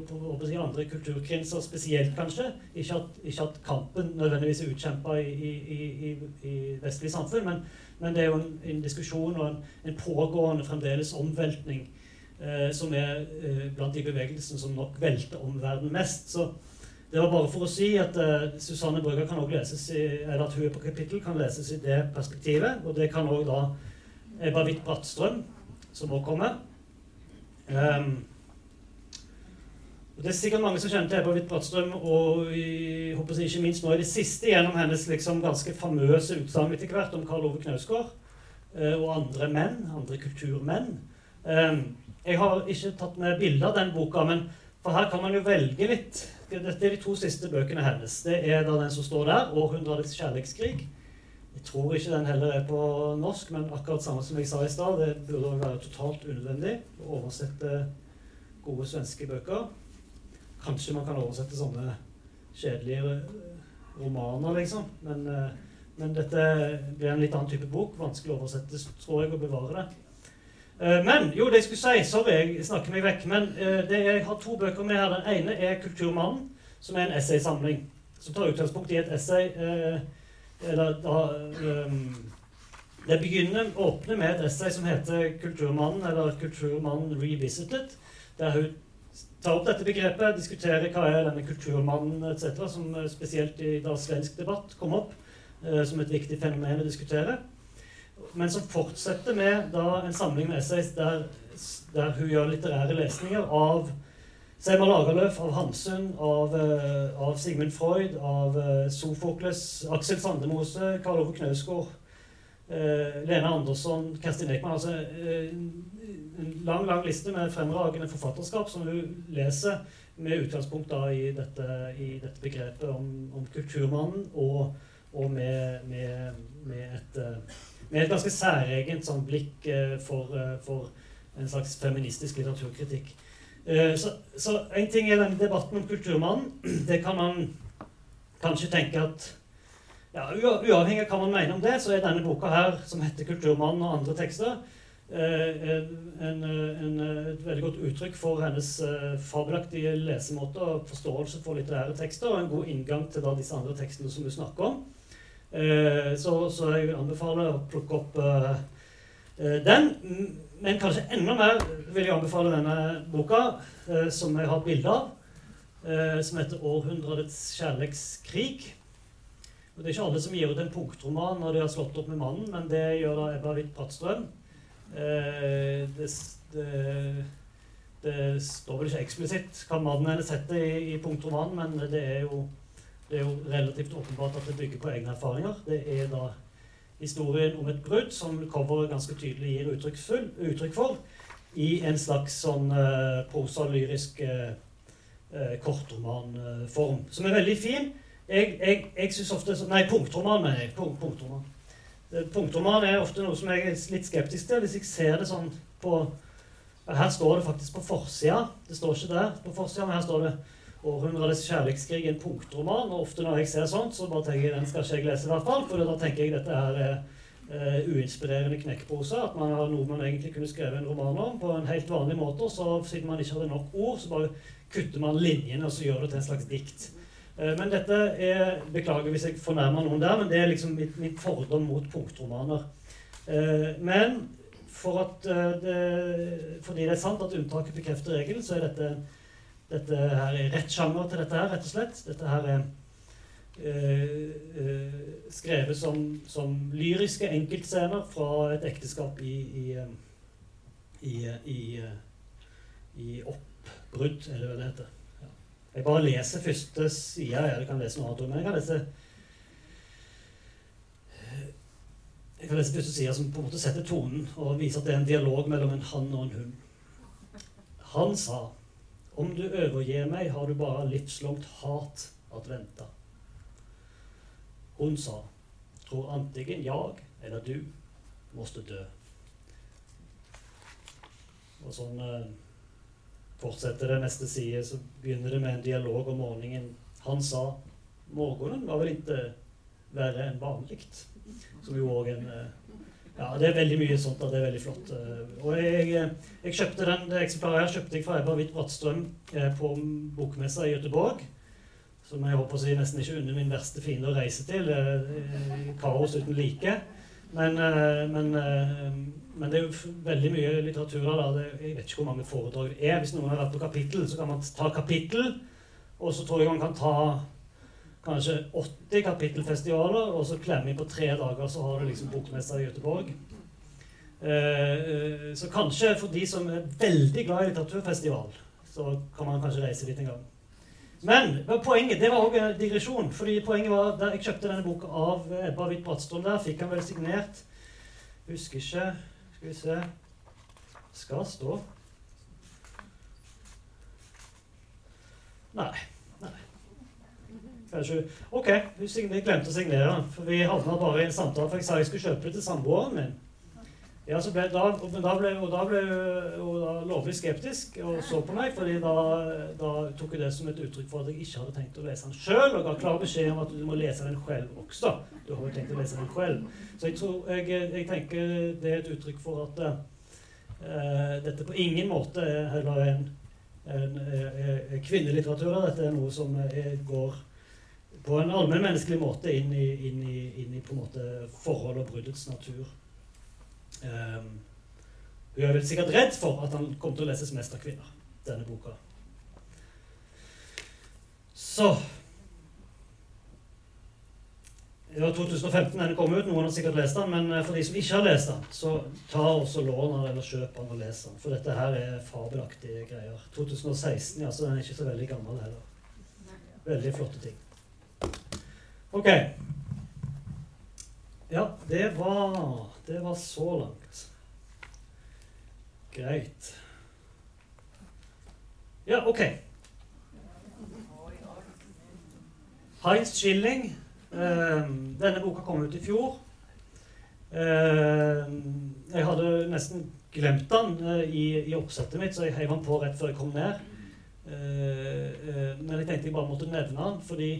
andre kulturkrinser spesielt, kanskje. Ikke at, ikke at kampen nødvendigvis er utkjempa i, i, i, vestlige samfunn, men, men, det er jo en, en diskusjon og en, en, pågående fremdeles omveltning eh, som er blant de bevegelsene som nok velter omverdenen mest. Så det var bare for å si at uh, Susanne Brøgger kan også leses i, eller at hun er på kapittel kan leses i det perspektivet. Og det kan òg da Witt-Brattstrøm, som òg kommer. Um, det er sikkert mange som kjenner til Ebba Hvitt Brattstrøm, og i, håper jeg, ikke minst nå i det siste gjennom hennes liksom ganske famøse utsagn etter hvert om Karl Ove Knausgård uh, og andre menn, andre kulturmenn. Um, jeg har ikke tatt med bilde av den boka, men for her kan man jo velge litt. Dette er de to siste bøkene hennes. Det er da den som står der, 'Århundrets kjærlighetskrig'. Jeg tror ikke den heller er på norsk, men akkurat samme som jeg sa i stad, det burde være totalt unødvendig å oversette gode svenske bøker. Kanskje man kan oversette sånne kjedelige romaner, liksom. Men, eh, men dette blir en litt annen type bok. Vanskelig å oversette, tror jeg, og bevare det. Eh, men jo, det jeg skulle si Sorry, jeg snakker meg vekk. Men eh, det, jeg har to bøker med her. Den ene er 'Kulturmannen', som er en essaysamling. Som tar utgangspunkt i et essay eller da um, Det begynner, åpner med et essay som heter 'Kulturmannen', eller 'Kulturmannen revisited', der hun tar opp dette begrepet, diskuterer hva er denne kulturmannen etc., som spesielt i da svensk debatt kom opp eh, som et viktig fenomen å diskutere. Men som fortsetter med da, en samling med essays der, der hun gjør litterære lesninger av Selma Lagerlöf, av Hamsun, av, uh, av, Sigmund Freud, av uh, Sofokles, Aksel Sandemose, Karl Ove Knausgård, uh, Lene Andersson, Kerstin Ekman. Altså en lang lang liste med fremragende forfatterskap som hun leser med utgangspunkt da i dette, i dette begrepet om, om kulturmannen, og, og med, med, med, et, med, et, ganske særegent sånn blikk for, for en slags feministisk litteraturkritikk. Eh, så, så en ting er den debatten om kulturmannen. Det kan man kanskje tenke at ja, Uavhengig av hva man mener om det, så er denne boka her, som heter 'Kulturmannen' og andre tekster, eh, en, en, et veldig godt uttrykk for hennes eh, fabelaktige lesemåte og forståelse for litterære tekster, og en god inngang til da disse andre tekstene som du snakker om. Så, så jeg anbefaler å plukke opp den. Men kanskje enda mer vil jeg anbefale denne boka, eh, som jeg har bilde av, eh, som heter 'Århundrets kjærlighetskrig'. Og Det er ikke alle som gir ut en punktroman når de har slått opp med mannen, men det gjør da Ebba Witt-Brattstrøm. Eh, det, det, det, står vel ikke eksplisitt hva mannen hennes heter i, i punktromanen, men det er, jo, det er jo relativt åpenbart at det bygger på egne erfaringer. Det er da historien om et brudd, som coveret ganske tydelig gir uttrykk, full, uttrykk for, i en slags sånn uh, prosalyrisk uh, uh, kortromanform, som er veldig fin. Jeg, jeg, jeg synes ofte Nei, punktroman, mener jeg. Punkt, punktroman. Punktroman er ofte noe som jeg er litt skeptisk til. Hvis jeg ser det sånn på Her står det faktisk på forsida. Det står ikke der på forsida, men her står det 'Århundrets kjærlighetskrig', en punktroman. Og ofte når jeg ser sånt, så bare tenker jeg den skal ikke jeg lese, i hvert fall. For da tenker jeg dette er uh, uinspirerende knekkpose. At man har noe man egentlig kunne skrevet en roman om på en helt vanlig måte. Så siden man ikke hadde nok ord, så bare kutter man linjene og så gjør det til en slags dikt. Uh, men dette er Beklager hvis jeg fornærmer noen der, men det er liksom mitt, mitt fordom mot punktromaner. Uh, men for at det, fordi det er sant at unntaket bekrefter regelen, så er dette dette her er rett sjanger til dette her, rett og slett. Dette her er uh, uh, skrevet som, som, lyriske enkeltscener fra et ekteskap i, i, i, i, i oppbrudd, er det vel det heter. Ja. Jeg bare leser første side. Jeg kan lese noe annet, men jeg kan lese jeg kan lese første side som på en måte setter tonen og viser at det er en dialog mellom en han og en hun. Han sa om du overgir meg, har du bare livslangt hat at vente. Hun sa, tror antingen jeg eller du måtte dø. Og sånn eh, fortsetter det neste side, så begynner det med en dialog om morgenen. Han sa morgenen var vel ikke verre enn vanlig, Som jo òg en eh, Ja, det er veldig mye sånt. Det er veldig flott. eh. Og jeg, jeg kjøpte den, det eksemplaret her kjøpte jeg fra Ebba Hvitt Brattstrøm eh, på bokmessa i Göteborg. Som jeg håper å si nesten ikke unner min verste fiende å reise til. Eh, kaos uten like. Men, eh, men, eh, men, det er jo veldig mye litteratur. Da. jeg vet ikke hvor mange foredrag det er. Hvis noen har vært på kapittel, så kan man ta kapittel. Og så tror jeg man kan ta kanskje 80 kapittelfestivaler, og så klemmer vi på tre dager, så har du liksom bokmessa i Göteborg. Eh, så kanskje for de som er veldig glad i litteraturfestival, så kan man kanskje reise dit en gang. Men poenget det var òg en digresjon. fordi poenget var da Jeg kjøpte denne boka av Ebba Hvitt Brattstrøm der. Fikk han vel signert. Husker ikke Skal vi se Skal stå. Nei. Kanskje, ok, vi glemte å signere. For vi havna bare i en samtale. For jeg sa jeg skulle kjøpe det til samboeren min. Ja, så ble, da, men da ble hun lovlig skeptisk og så på meg. fordi da, da tok hun det som et uttrykk for at jeg ikke hadde tenkt å lese den sjøl. Og ga klar beskjed om at du må lese den selv også. Du har jo tenkt å lese den selv. Så jeg, tror, jeg, jeg tenker det er et uttrykk for at uh, dette på ingen måte er heller en, en, en kvinnelitteratur. Dette er noe som er, går på en allmennmenneskelig måte inn i, inn i, inn i på en måte forhold og bruddets natur. Um, hun er vel sikkert redd for at han kommer til å leses mest av kvinner, denne boka. Så Det var 2015 den kom ut. Noen har sikkert lest den. Men eh, for de som ikke har lest den, så ta også lån den eller kjøp den og les den. For dette her er fabelaktige greier. 2016, ja, så den er ikke så veldig gammel heller. Veldig flotte ting. Ok. Ja, det var Det var så langt. Greit. Ja, ok. Heinz Schilling. Eh, denne boka kom ut i fjor. Eh, jeg hadde nesten glemt den eh, i, i, oppsettet mitt, så jeg heiv den på rett før jeg kom ned. Men jeg tenkte jeg bare måtte nevne den, fordi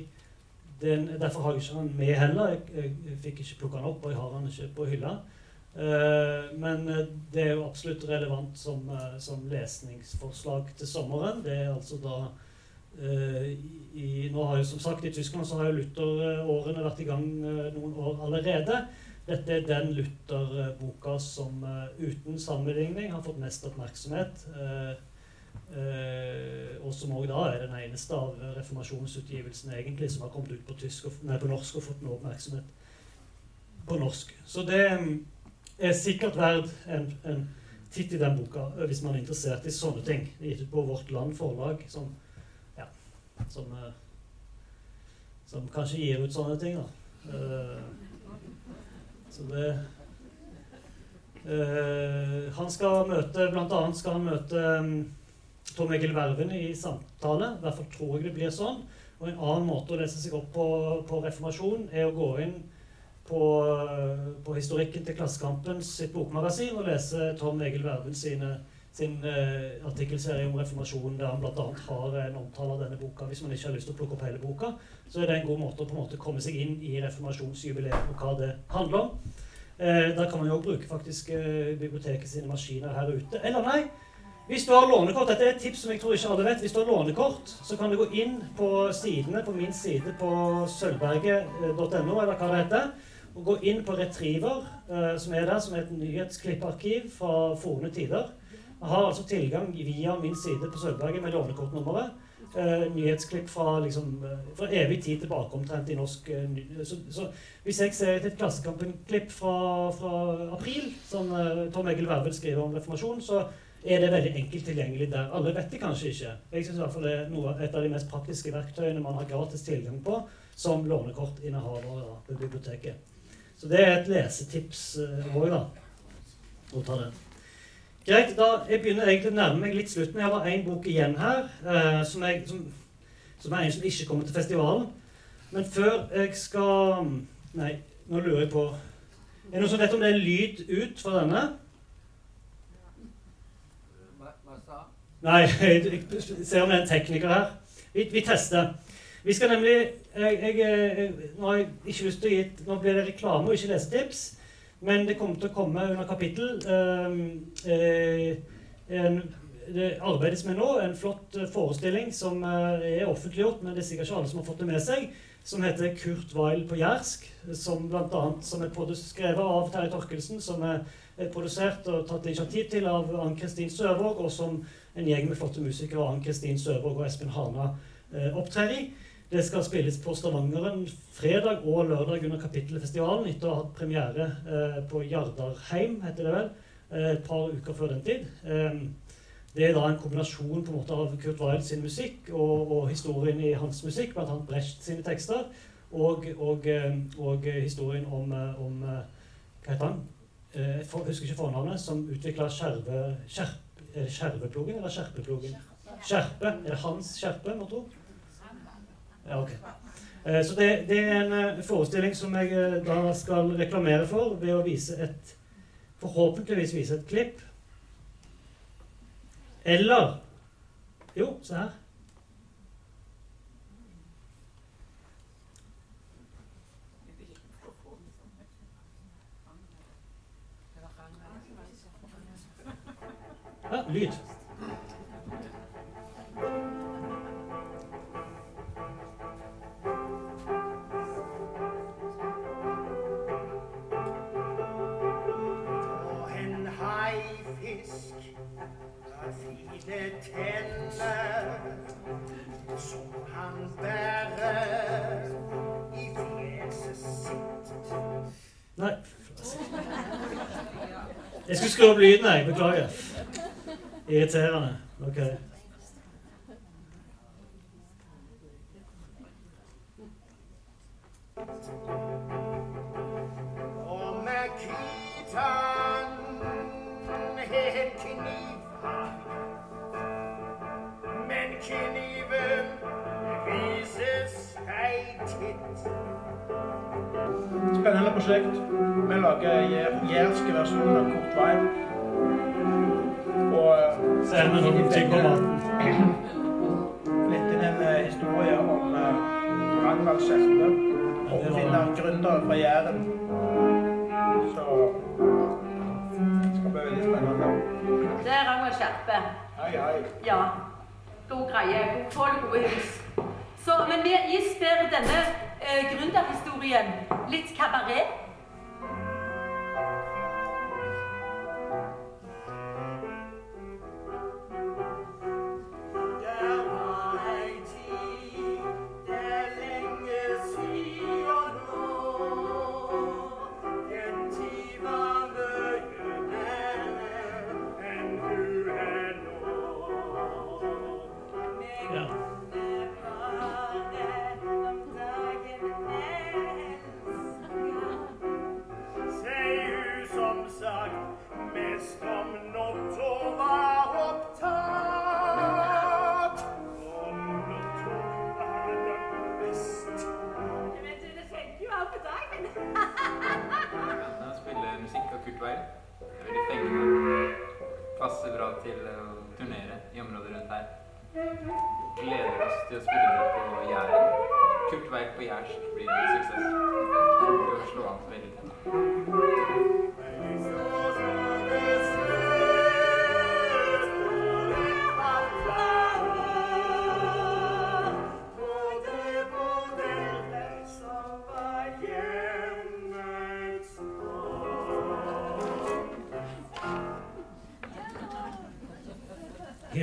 den, derfor har jeg ikke den med heller. Jeg, jeg, fikk ikke plukka den opp, og jeg har den ikke på hylla. Uh, men eh, det er jo absolutt relevant som, uh, som, lesningsforslag til sommeren. Det er altså da uh, i, Nå har jo som sagt I Tyskland så har jo Luther-årene vært i gang noen år allerede. Dette er den Luther-boka som uten sammenligning har fått mest oppmerksomhet. Uh, og som òg da er den eneste av reformasjonsutgivelsene egentlig som har kommet ut på, og, nei, på norsk og fått noe oppmerksomhet på norsk. Så det mm, er sikkert verdt en, en titt i den boka eh, hvis man er interessert i sånne ting. Gitt ut på Vårt Land forlag, som, ja, som, uh, som kanskje gir ut sånne ting. da. Uh, så det Han skal møte Blant annet skal han møte um, Tom Egil Verven i samtale. I hvert fall tror jeg det blir sånn. Og en annen måte å lese seg opp på, på reformasjon er å gå inn på, på historikken til Klassekampen sitt bokmagasin og lese Tom Egil Verven sine, sin eh, artikkelserie om reformasjonen, der han bl.a. har en omtale av denne boka. Hvis man ikke har lyst til å plukke opp hele boka, så er det en god måte å på en måte komme seg inn i reformasjonsjubileet og hva det handler om. Eh, der kan man jo bruke faktisk eh, biblioteket sine maskiner her ute. Eller nei, hvis du har lånekort, Dette er et tips som jeg tror ikke alle vet. Hvis du har lånekort, så kan du gå inn på sidene på min side på sølvberget.no, eller hva det heter, og gå inn på Retriever, eh, som er der, som er et nyhetsklipparkiv fra forne tider. Jeg har altså tilgang via min side på Sølvberget med lånekortnummeret. Uh, nyhetsklipp fra, liksom, uh, fra, evig tid tilbake omtrent i norsk uh, så, så, Hvis jeg ser et Klassekampen-klipp fra, fra, april, som Tom Egil Vervel skriver om reformasjon, så er det veldig enkelt tilgjengelig der. Alle vet det kanskje ikke. Jeg fall det er noe, et av de mest praktiske verktøyene man har gratis tilgang på som lånekortinnehaver på biblioteket. Så det er et lesetips òg, uh, da. Å ta. Greit, da Jeg begynner egentlig å nærme meg litt slutten. Jeg har bare én bok igjen her, uh, som, jeg, som, som, er en som ikke kommer til festivalen. Men før jeg skal Nei, nå lurer jeg på Er det noen som vet om det er lyd ut fra denne? Nei, jeg ser om det er en tekniker her. Vi, vi tester. Vi skal nemlig jeg, jeg, jeg, Nå har jeg ikke lyst til å gi Nå blir det reklame og ikke lesetips. Men det kommer til å komme under kapittel um, eh, en, Det arbeides med nå en flott eh, forestilling som uh, er offentliggjort, men det er sikkert ikke alle som har fått det med seg, som heter 'Kurt Weil på jærsk'. Som annet, som er skrevet av Terje Torkelsen, som er produsert og tatt initiativ til av Ann-Kristin Søvåg, og som en gjeng med flotte musikere, Ann-Kristin Søvåg og Espen Hana, eh, opptrer i. Det skal spilles på Stavangeren fredag og lørdag under Kapittelfestivalen etter å ha hatt premiere eh, på Jardarheim, heter det vel, eh, et par uker før den tid. Eh, det er da en kombinasjon på en måte av Kurt Wilde sin musikk og, og historien i hans musikk, bl.a. Brecht sine tekster, og, og, eh, og historien om, eh, om Hva heter han? Jeg husker ikke fornavnet, som utvikla skjerve, skjerp, er Skjerveplogen eller Skjerpeplogen? Skjerpe. Er det Hans Skjerpe, må tro? Ja, ok. Eh, så det, det, er en eh, forestilling som jeg eh, da skal reklamere for ved å vise et Forhåpentligvis vise et klipp. Eller Jo, se her. Ja, lyd. en haifisk har fine tenner som han bærer i fjeset sitt. Nei. Jeg skulle skru opp lyden, jeg. Beklager. Irriterende. Ok. Å turnere i området rundt her. Gleder oss til å spille det på Jæren. Kurt Weil på jærsk blir en suksess. Kommer til å slå an veldig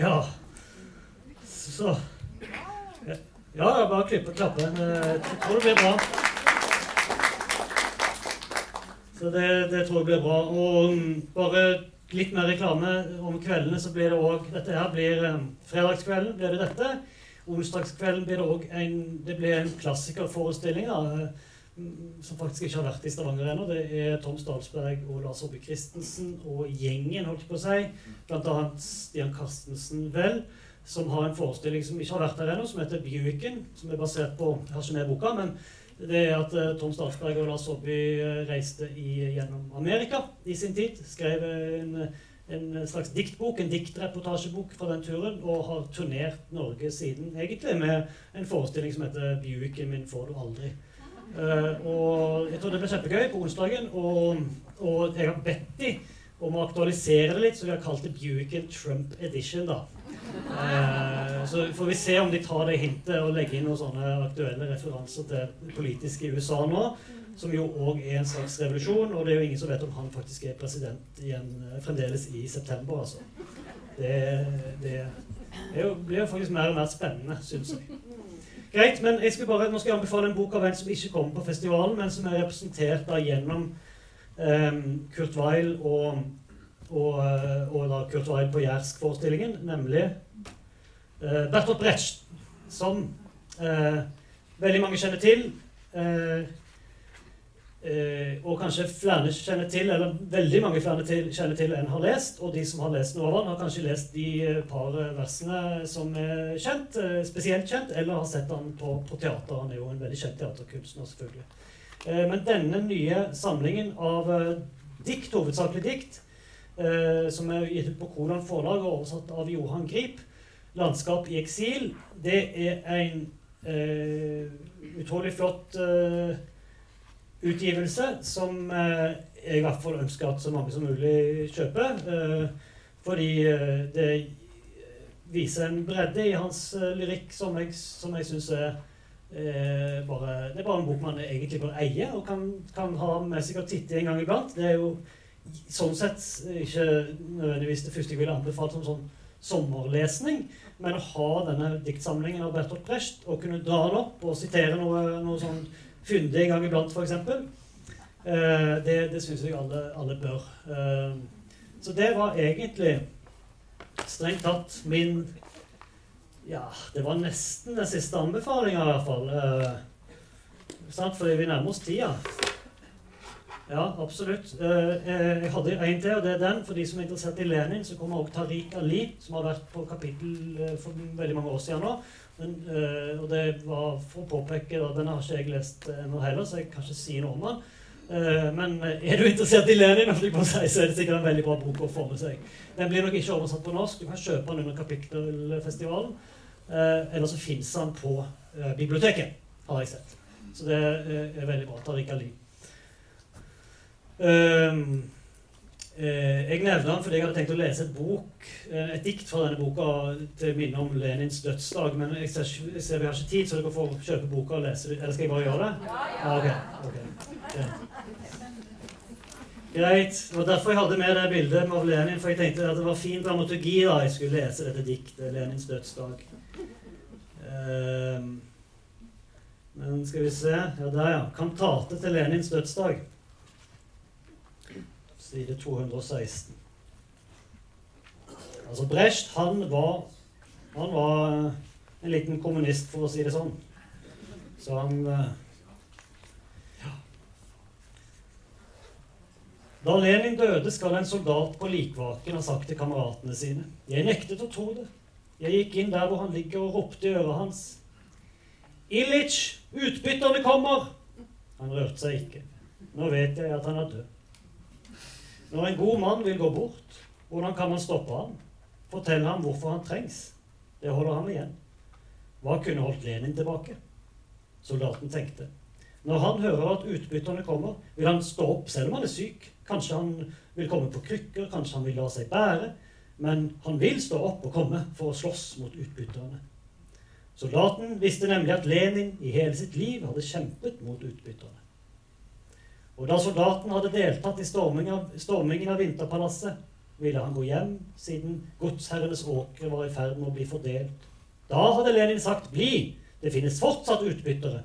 Ja. Så Ja, bare klippe og klappe. Jeg tror det blir bra. Så det, det tror jeg blir bra. Og bare litt mer reklame om kveldene, så blir det òg Dette her blir eh, Fredagskvelden blir det dette. Onsdagskvelden blir det òg en en klassikerforestilling. Som faktisk ikke har vært i Stavanger ennå. Det er Tom Stalsberg og Lars Aabye Christensen og gjengen, holdt jeg på å si. Blant annet Stian Carstensen, vel som har en forestilling som ikke har vært der ennå, som heter Buicken. Som er basert på Jeg har ikke med boka, men det er at eh, Tom Statsberg og Lars Aabye eh, reiste i, gjennom Amerika i sin tid. Skrev en, en slags diktbok, en diktreportasjebok fra den turen, og har turnert Norge siden, egentlig, med en forestilling som heter 'Buicken min får du aldri'. Eh, og jeg tror det ble kjempegøy på onsdagen, og, og jeg har bedt de om å aktualisere det litt, så vi har kalt det Buicken Trump Edition, da. Eh, så får vi se om de tar det hintet og legger inn noen sånne aktuelle referanser til det politiske USA nå, som jo òg er en slags revolusjon, og det er jo ingen som vet om han faktisk er president igjen eh, fremdeles i september, altså. Det, det det blir jo faktisk mer og mer spennende, syns jeg. Greit, men jeg skal bare, nå skal jeg anbefale en bok av en som ikke kommer på festivalen, men som er representert da gjennom um, Kurt Weil og, og, eh, og da Kurt Weil på Jærsk-forestillingen, nemlig uh, Bertolt Brecht, som uh, veldig mange kjenner til. Eh, eh, og kanskje flere kjenner til, eller veldig mange flere til, kjenner til enn har lest. Og de som har lest noe av den, har kanskje lest de eh, par versene som er kjent, eh, spesielt kjent, eller har sett han på, på teater. Han er jo en veldig kjent teaterkunstner, selvfølgelig. Eh, men denne nye samlingen av eh, dikt, hovedsakelig dikt, eh, som er gitt ut på Konan forlag og oversatt av Johan Grip, 'Landskap i eksil', det er en eh, utrolig flott eh, utgivelse som eh, jeg i hvert fall ønsker at så mange som mulig kjøper. Eh, fordi eh, det viser en bredde i hans lyrikk som jeg, som jeg syns er eh, bare, Det er bare en bok man egentlig bør eie og kan, kan ha med seg og titte en gang iblant. Det er jo sånn sett ikke nødvendigvis det første jeg ville anbefalt som sånn sommerlesning, men å ha denne diktsamlingen av Bertolt Brecht og kunne dra den opp og sitere noe, noe sånn fyndig en gang iblant, f.eks. Eh, det det syns jeg alle, alle bør. Eh, så det var egentlig strengt tatt min Ja, det var nesten den siste anbefalinga, i hvert fall. Eh, sant? Fordi vi nærmer oss tida. Ja, absolutt. Eh, eh, jeg hadde en til, og det er den. For de som er interessert i Lenin, så kommer også Tariq Ali, som har vært på kapittel eh, for veldig mange år siden nå. Men, eh, og det var for å påpeke da, Den har ikke jeg lest ennå heller, så jeg kan ikke si noe om den. Eh, men er du interessert i Lenin, si, så er det sikkert en veldig bra bok å få med seg. Den blir nok ikke oversatt på norsk. Du kan kjøpe den under Kapittelfestivalen. Eh, eller så fins den på eh, biblioteket, har jeg sett. Så det er veldig bra. Tariq Ali. Eh, jeg nevner den fordi jeg hadde tenkt å lese et bok, eh, et dikt fra denne boka til minne om Lenins dødsdag. Men jeg ser, jeg ser vi har ikke tid, så dere får kjøpe boka og lese det. Eller skal jeg bare gjøre det? Ja, ok. okay. Greit. Greit. Det var derfor jeg hadde med det bildet av Lenin. For jeg tenkte at det var fin dramaturgi da jeg skulle lese dette diktet, 'Lenins dødsdag'. Ehm, men skal vi se Ja, der, ja. 'Kantate til Lenins dødsdag'. Side 216. Altså Brecht, han var Han var eh, en liten kommunist, for å si det sånn. Så han eh. Da Lenin døde, skal en soldat på likvaken ha sagt til kameratene sine Jeg nektet å tro det. Jeg gikk inn der hvor han ligger og ropte i øret hans. Illich, utbytterne kommer! Han rørte seg ikke. Nå vet jeg at han er død. Når en god mann vil gå bort, hvordan kan man stoppe ham? Fortelle ham hvorfor han trengs. Det holder ham igjen. Hva kunne holdt Lenin tilbake? Soldaten tenkte. Når han hører at utbytterne kommer, vil han stå opp selv om han er syk. Kanskje han vil komme på krykker, kanskje han vil la seg bære. Men han vil stå opp og komme for å slåss mot utbytterne. Soldaten visste nemlig at Lenin i hele sitt liv hadde kjempet mot utbytterne. Og da soldaten hadde deltatt i storming av, stormingen av Vinterpalasset, ville han gå hjem, siden godsherrenes åkre var i ferd med å bli fordelt. Da hadde Lenin sagt 'bli', det finnes fortsatt utbyttere.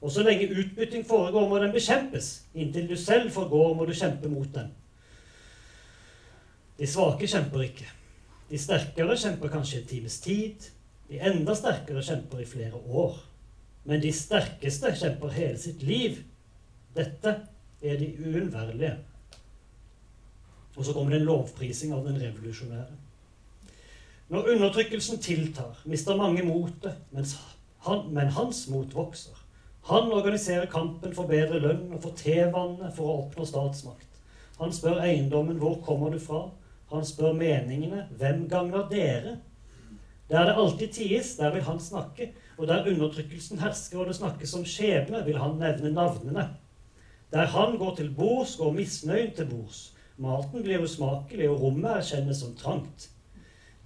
Og så lenge utbytting foregår, må den bekjempes. Inntil du selv forgår, må du kjempe mot den. De svake kjemper ikke. De sterkere kjemper kanskje en times tid. De enda sterkere kjemper i flere år. Men de sterkeste kjemper hele sitt liv. Dette er de uunnværlige. Og så kommer det en lovprising av den revolusjonære. Når undertrykkelsen tiltar, mister mange motet, men hans mot vokser. Han organiserer kampen for bedre lønn og for tevannet for å oppnå statsmakt. Han spør eiendommen hvor kommer du fra? Han spør meningene. Hvem gagner dere? Der det alltid ties, der vil han snakke. Og der undertrykkelsen hersker og det snakkes om skjebne, vil han nevne navnene. Der han går til bords, går misnøyen til bords. Maten blir usmakelig, og rommet erkjennes som trangt.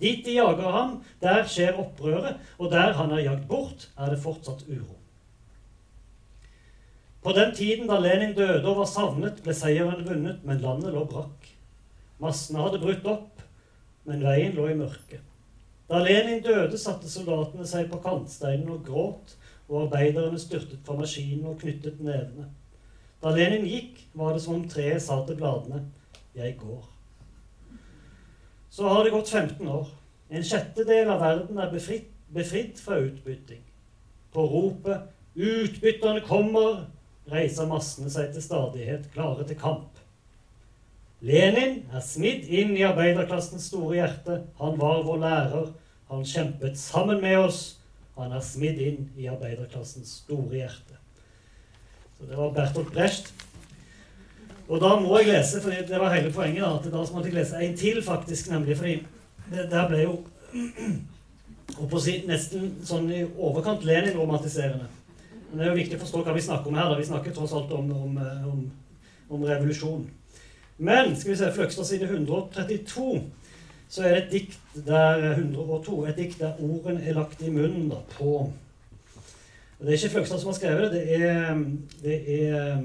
Dit de jager ham, der skjer opprøret, og der han er jagd bort, er det fortsatt uro. På den tiden da Lenin døde og var savnet, ble seieren vunnet, men landet lå brakk. Massene hadde brutt opp, men veien lå i mørket. Da Lenin døde, satte soldatene seg på kantsteinen og gråt, og arbeiderne styrtet fra maskinen og knyttet nevene. Da Lenin gikk, var det som om treet sa til bladene 'Jeg går'. Så har det gått 15 år. En sjettedel av verden er befritt, befridd fra utbytting. På ropet 'Utbytterne kommer!' reiser massene seg til stadighet, klare til kamp. Lenin er smidd inn i arbeiderklassens store hjerte. Han var vår lærer. Han kjempet sammen med oss. Han er smidd inn i arbeiderklassens store hjerte. Så det var Bertolt Brecht. Og da må jeg lese, for det var hele poenget, da, at da måtte jeg lese en til, faktisk, nemlig fordi det der ble jo si, nesten sånn i overkant Lenin-romantiserende. Men det er jo viktig å forstå hva vi snakker om her. da Vi snakker tross alt om, om, om, om revolusjon. Men skal vi se, Fløgstad side 132 så er det et dikt der 102, et dikt der ordene er lagt i munnen da, på Det er ikke Fløgstad som har skrevet det. Det er, det er,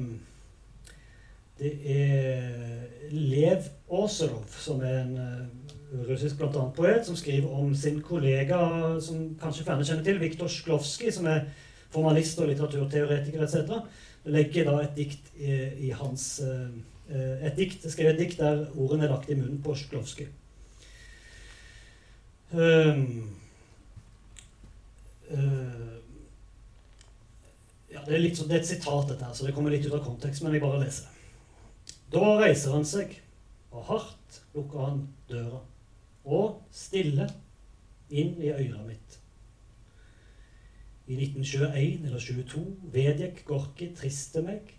det er Lev Åserov, som er en uh, russisk blant annet poet, som skriver om sin kollega, som kanskje flere kjenner til, Viktor Sklovskij, som er formalist og litteraturteoretiker etc. Legger da et dikt i, i hans uh, et dikt, skrev et dikt der ordene er lagt i munnen på Sklovskij. Um, uh, det, er litt, så- det er et sitat, dette her, så det kommer litt ut av kontekst, men jeg bare leser. Da reiser han seg, og hardt lukker han døra, og stille inn i øret mitt. I 1921 eller 22 vedgikk Gorki triste meg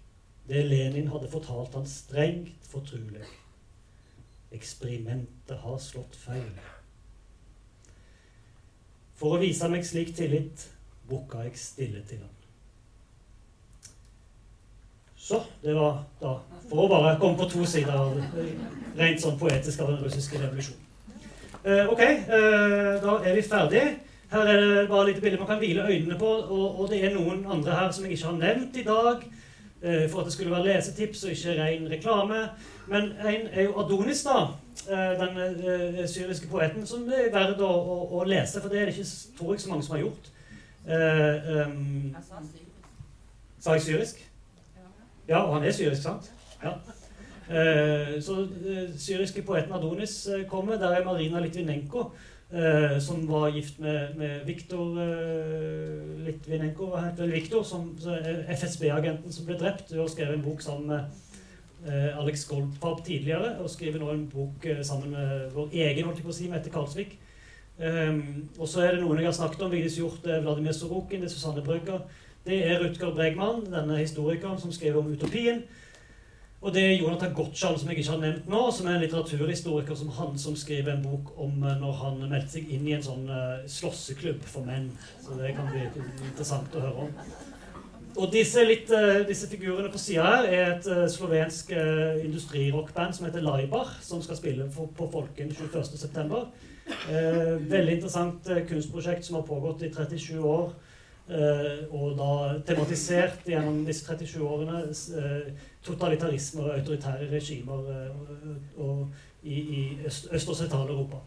det Lenin hadde fortalt han strengt fortrulig. Eksperimentet har slått feil. For å vise meg slik tillit bukka jeg stille til han. Så, det var da For å bare komme på to sider av rent sånn poetisk av den russiske revolusjonen. Eh, ok, eh, da er vi ferdig. Her er det bare lite bilde man kan hvile øynene på, og, og det er noen andre her som jeg ikke har nevnt i dag. eh, For at det skulle være lesetips og ikke ren reklame. Men en er jo Adonis, da. eh, Den eh, syriske poeten som det er verdt å, å, å lese, for det er det ikke, tror jeg, så mange som har gjort. Eh, um, Sa jeg syrisk? Ja, og han er syrisk, sant? Ja. Eh, så eh, syriske poeten Adonis eh, kommer. Der er Marina Litvinenko, som var gift med, med Viktor Litvinenko, heter? Viktor, FSB-agenten som ble drept. Hun har skrevet en bok sammen med Alex Goldfarb tidligere, og skriver nå en bok sammen med vår egen, holdt jeg på å si, Mette Karlsvik. Um, og så er det noen jeg har snakket om. Vigdis Hjorth, Vladimir Sorokin, det er Susanne Brøgger. Det er Rutger Bregman, denne historikeren som skriver om utopien. Og det er Jonathan Gottschall, som jeg ikke har nevnt nå, som er en litteraturhistoriker som han som skriver en bok om eh, når han meldte seg inn i en sånn uh, slåsseklubb for menn. Så det kan bli interessant å høre om. Og disse, litt, eh, disse figurene på sida her er et eh, slovensk industrirockband som heter Laibar, som skal spille på Folken 21.9. Uh, veldig interessant kunstprosjekt som har pågått i 37 år. Eh, og da tematisert gjennom disse 37 årene eh, totalitarisme og autoritære regimer eh, og, i, i Øst- Øst- og Sentral-Europa.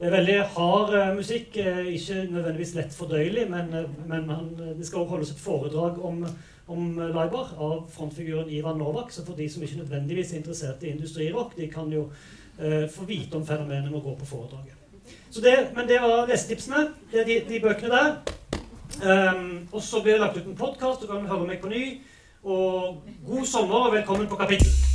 Det er veldig hard musikk, ikke nødvendigvis lett fordøyelig, men, men han, det skal også holdes et foredrag om, om Laibar av frontfiguren Ivan Novak. Så for de som ikke nødvendigvis er interessert i industrirock, de kan jo eh, få vite om fenomenet med å gå på foredraget. Så det, men det var lesetipsene. Det er de, de bøkene der. Um, og så blir det lagt ut en podkast, du kan høre meg på ny. Og god sommer og velkommen på Kapittel.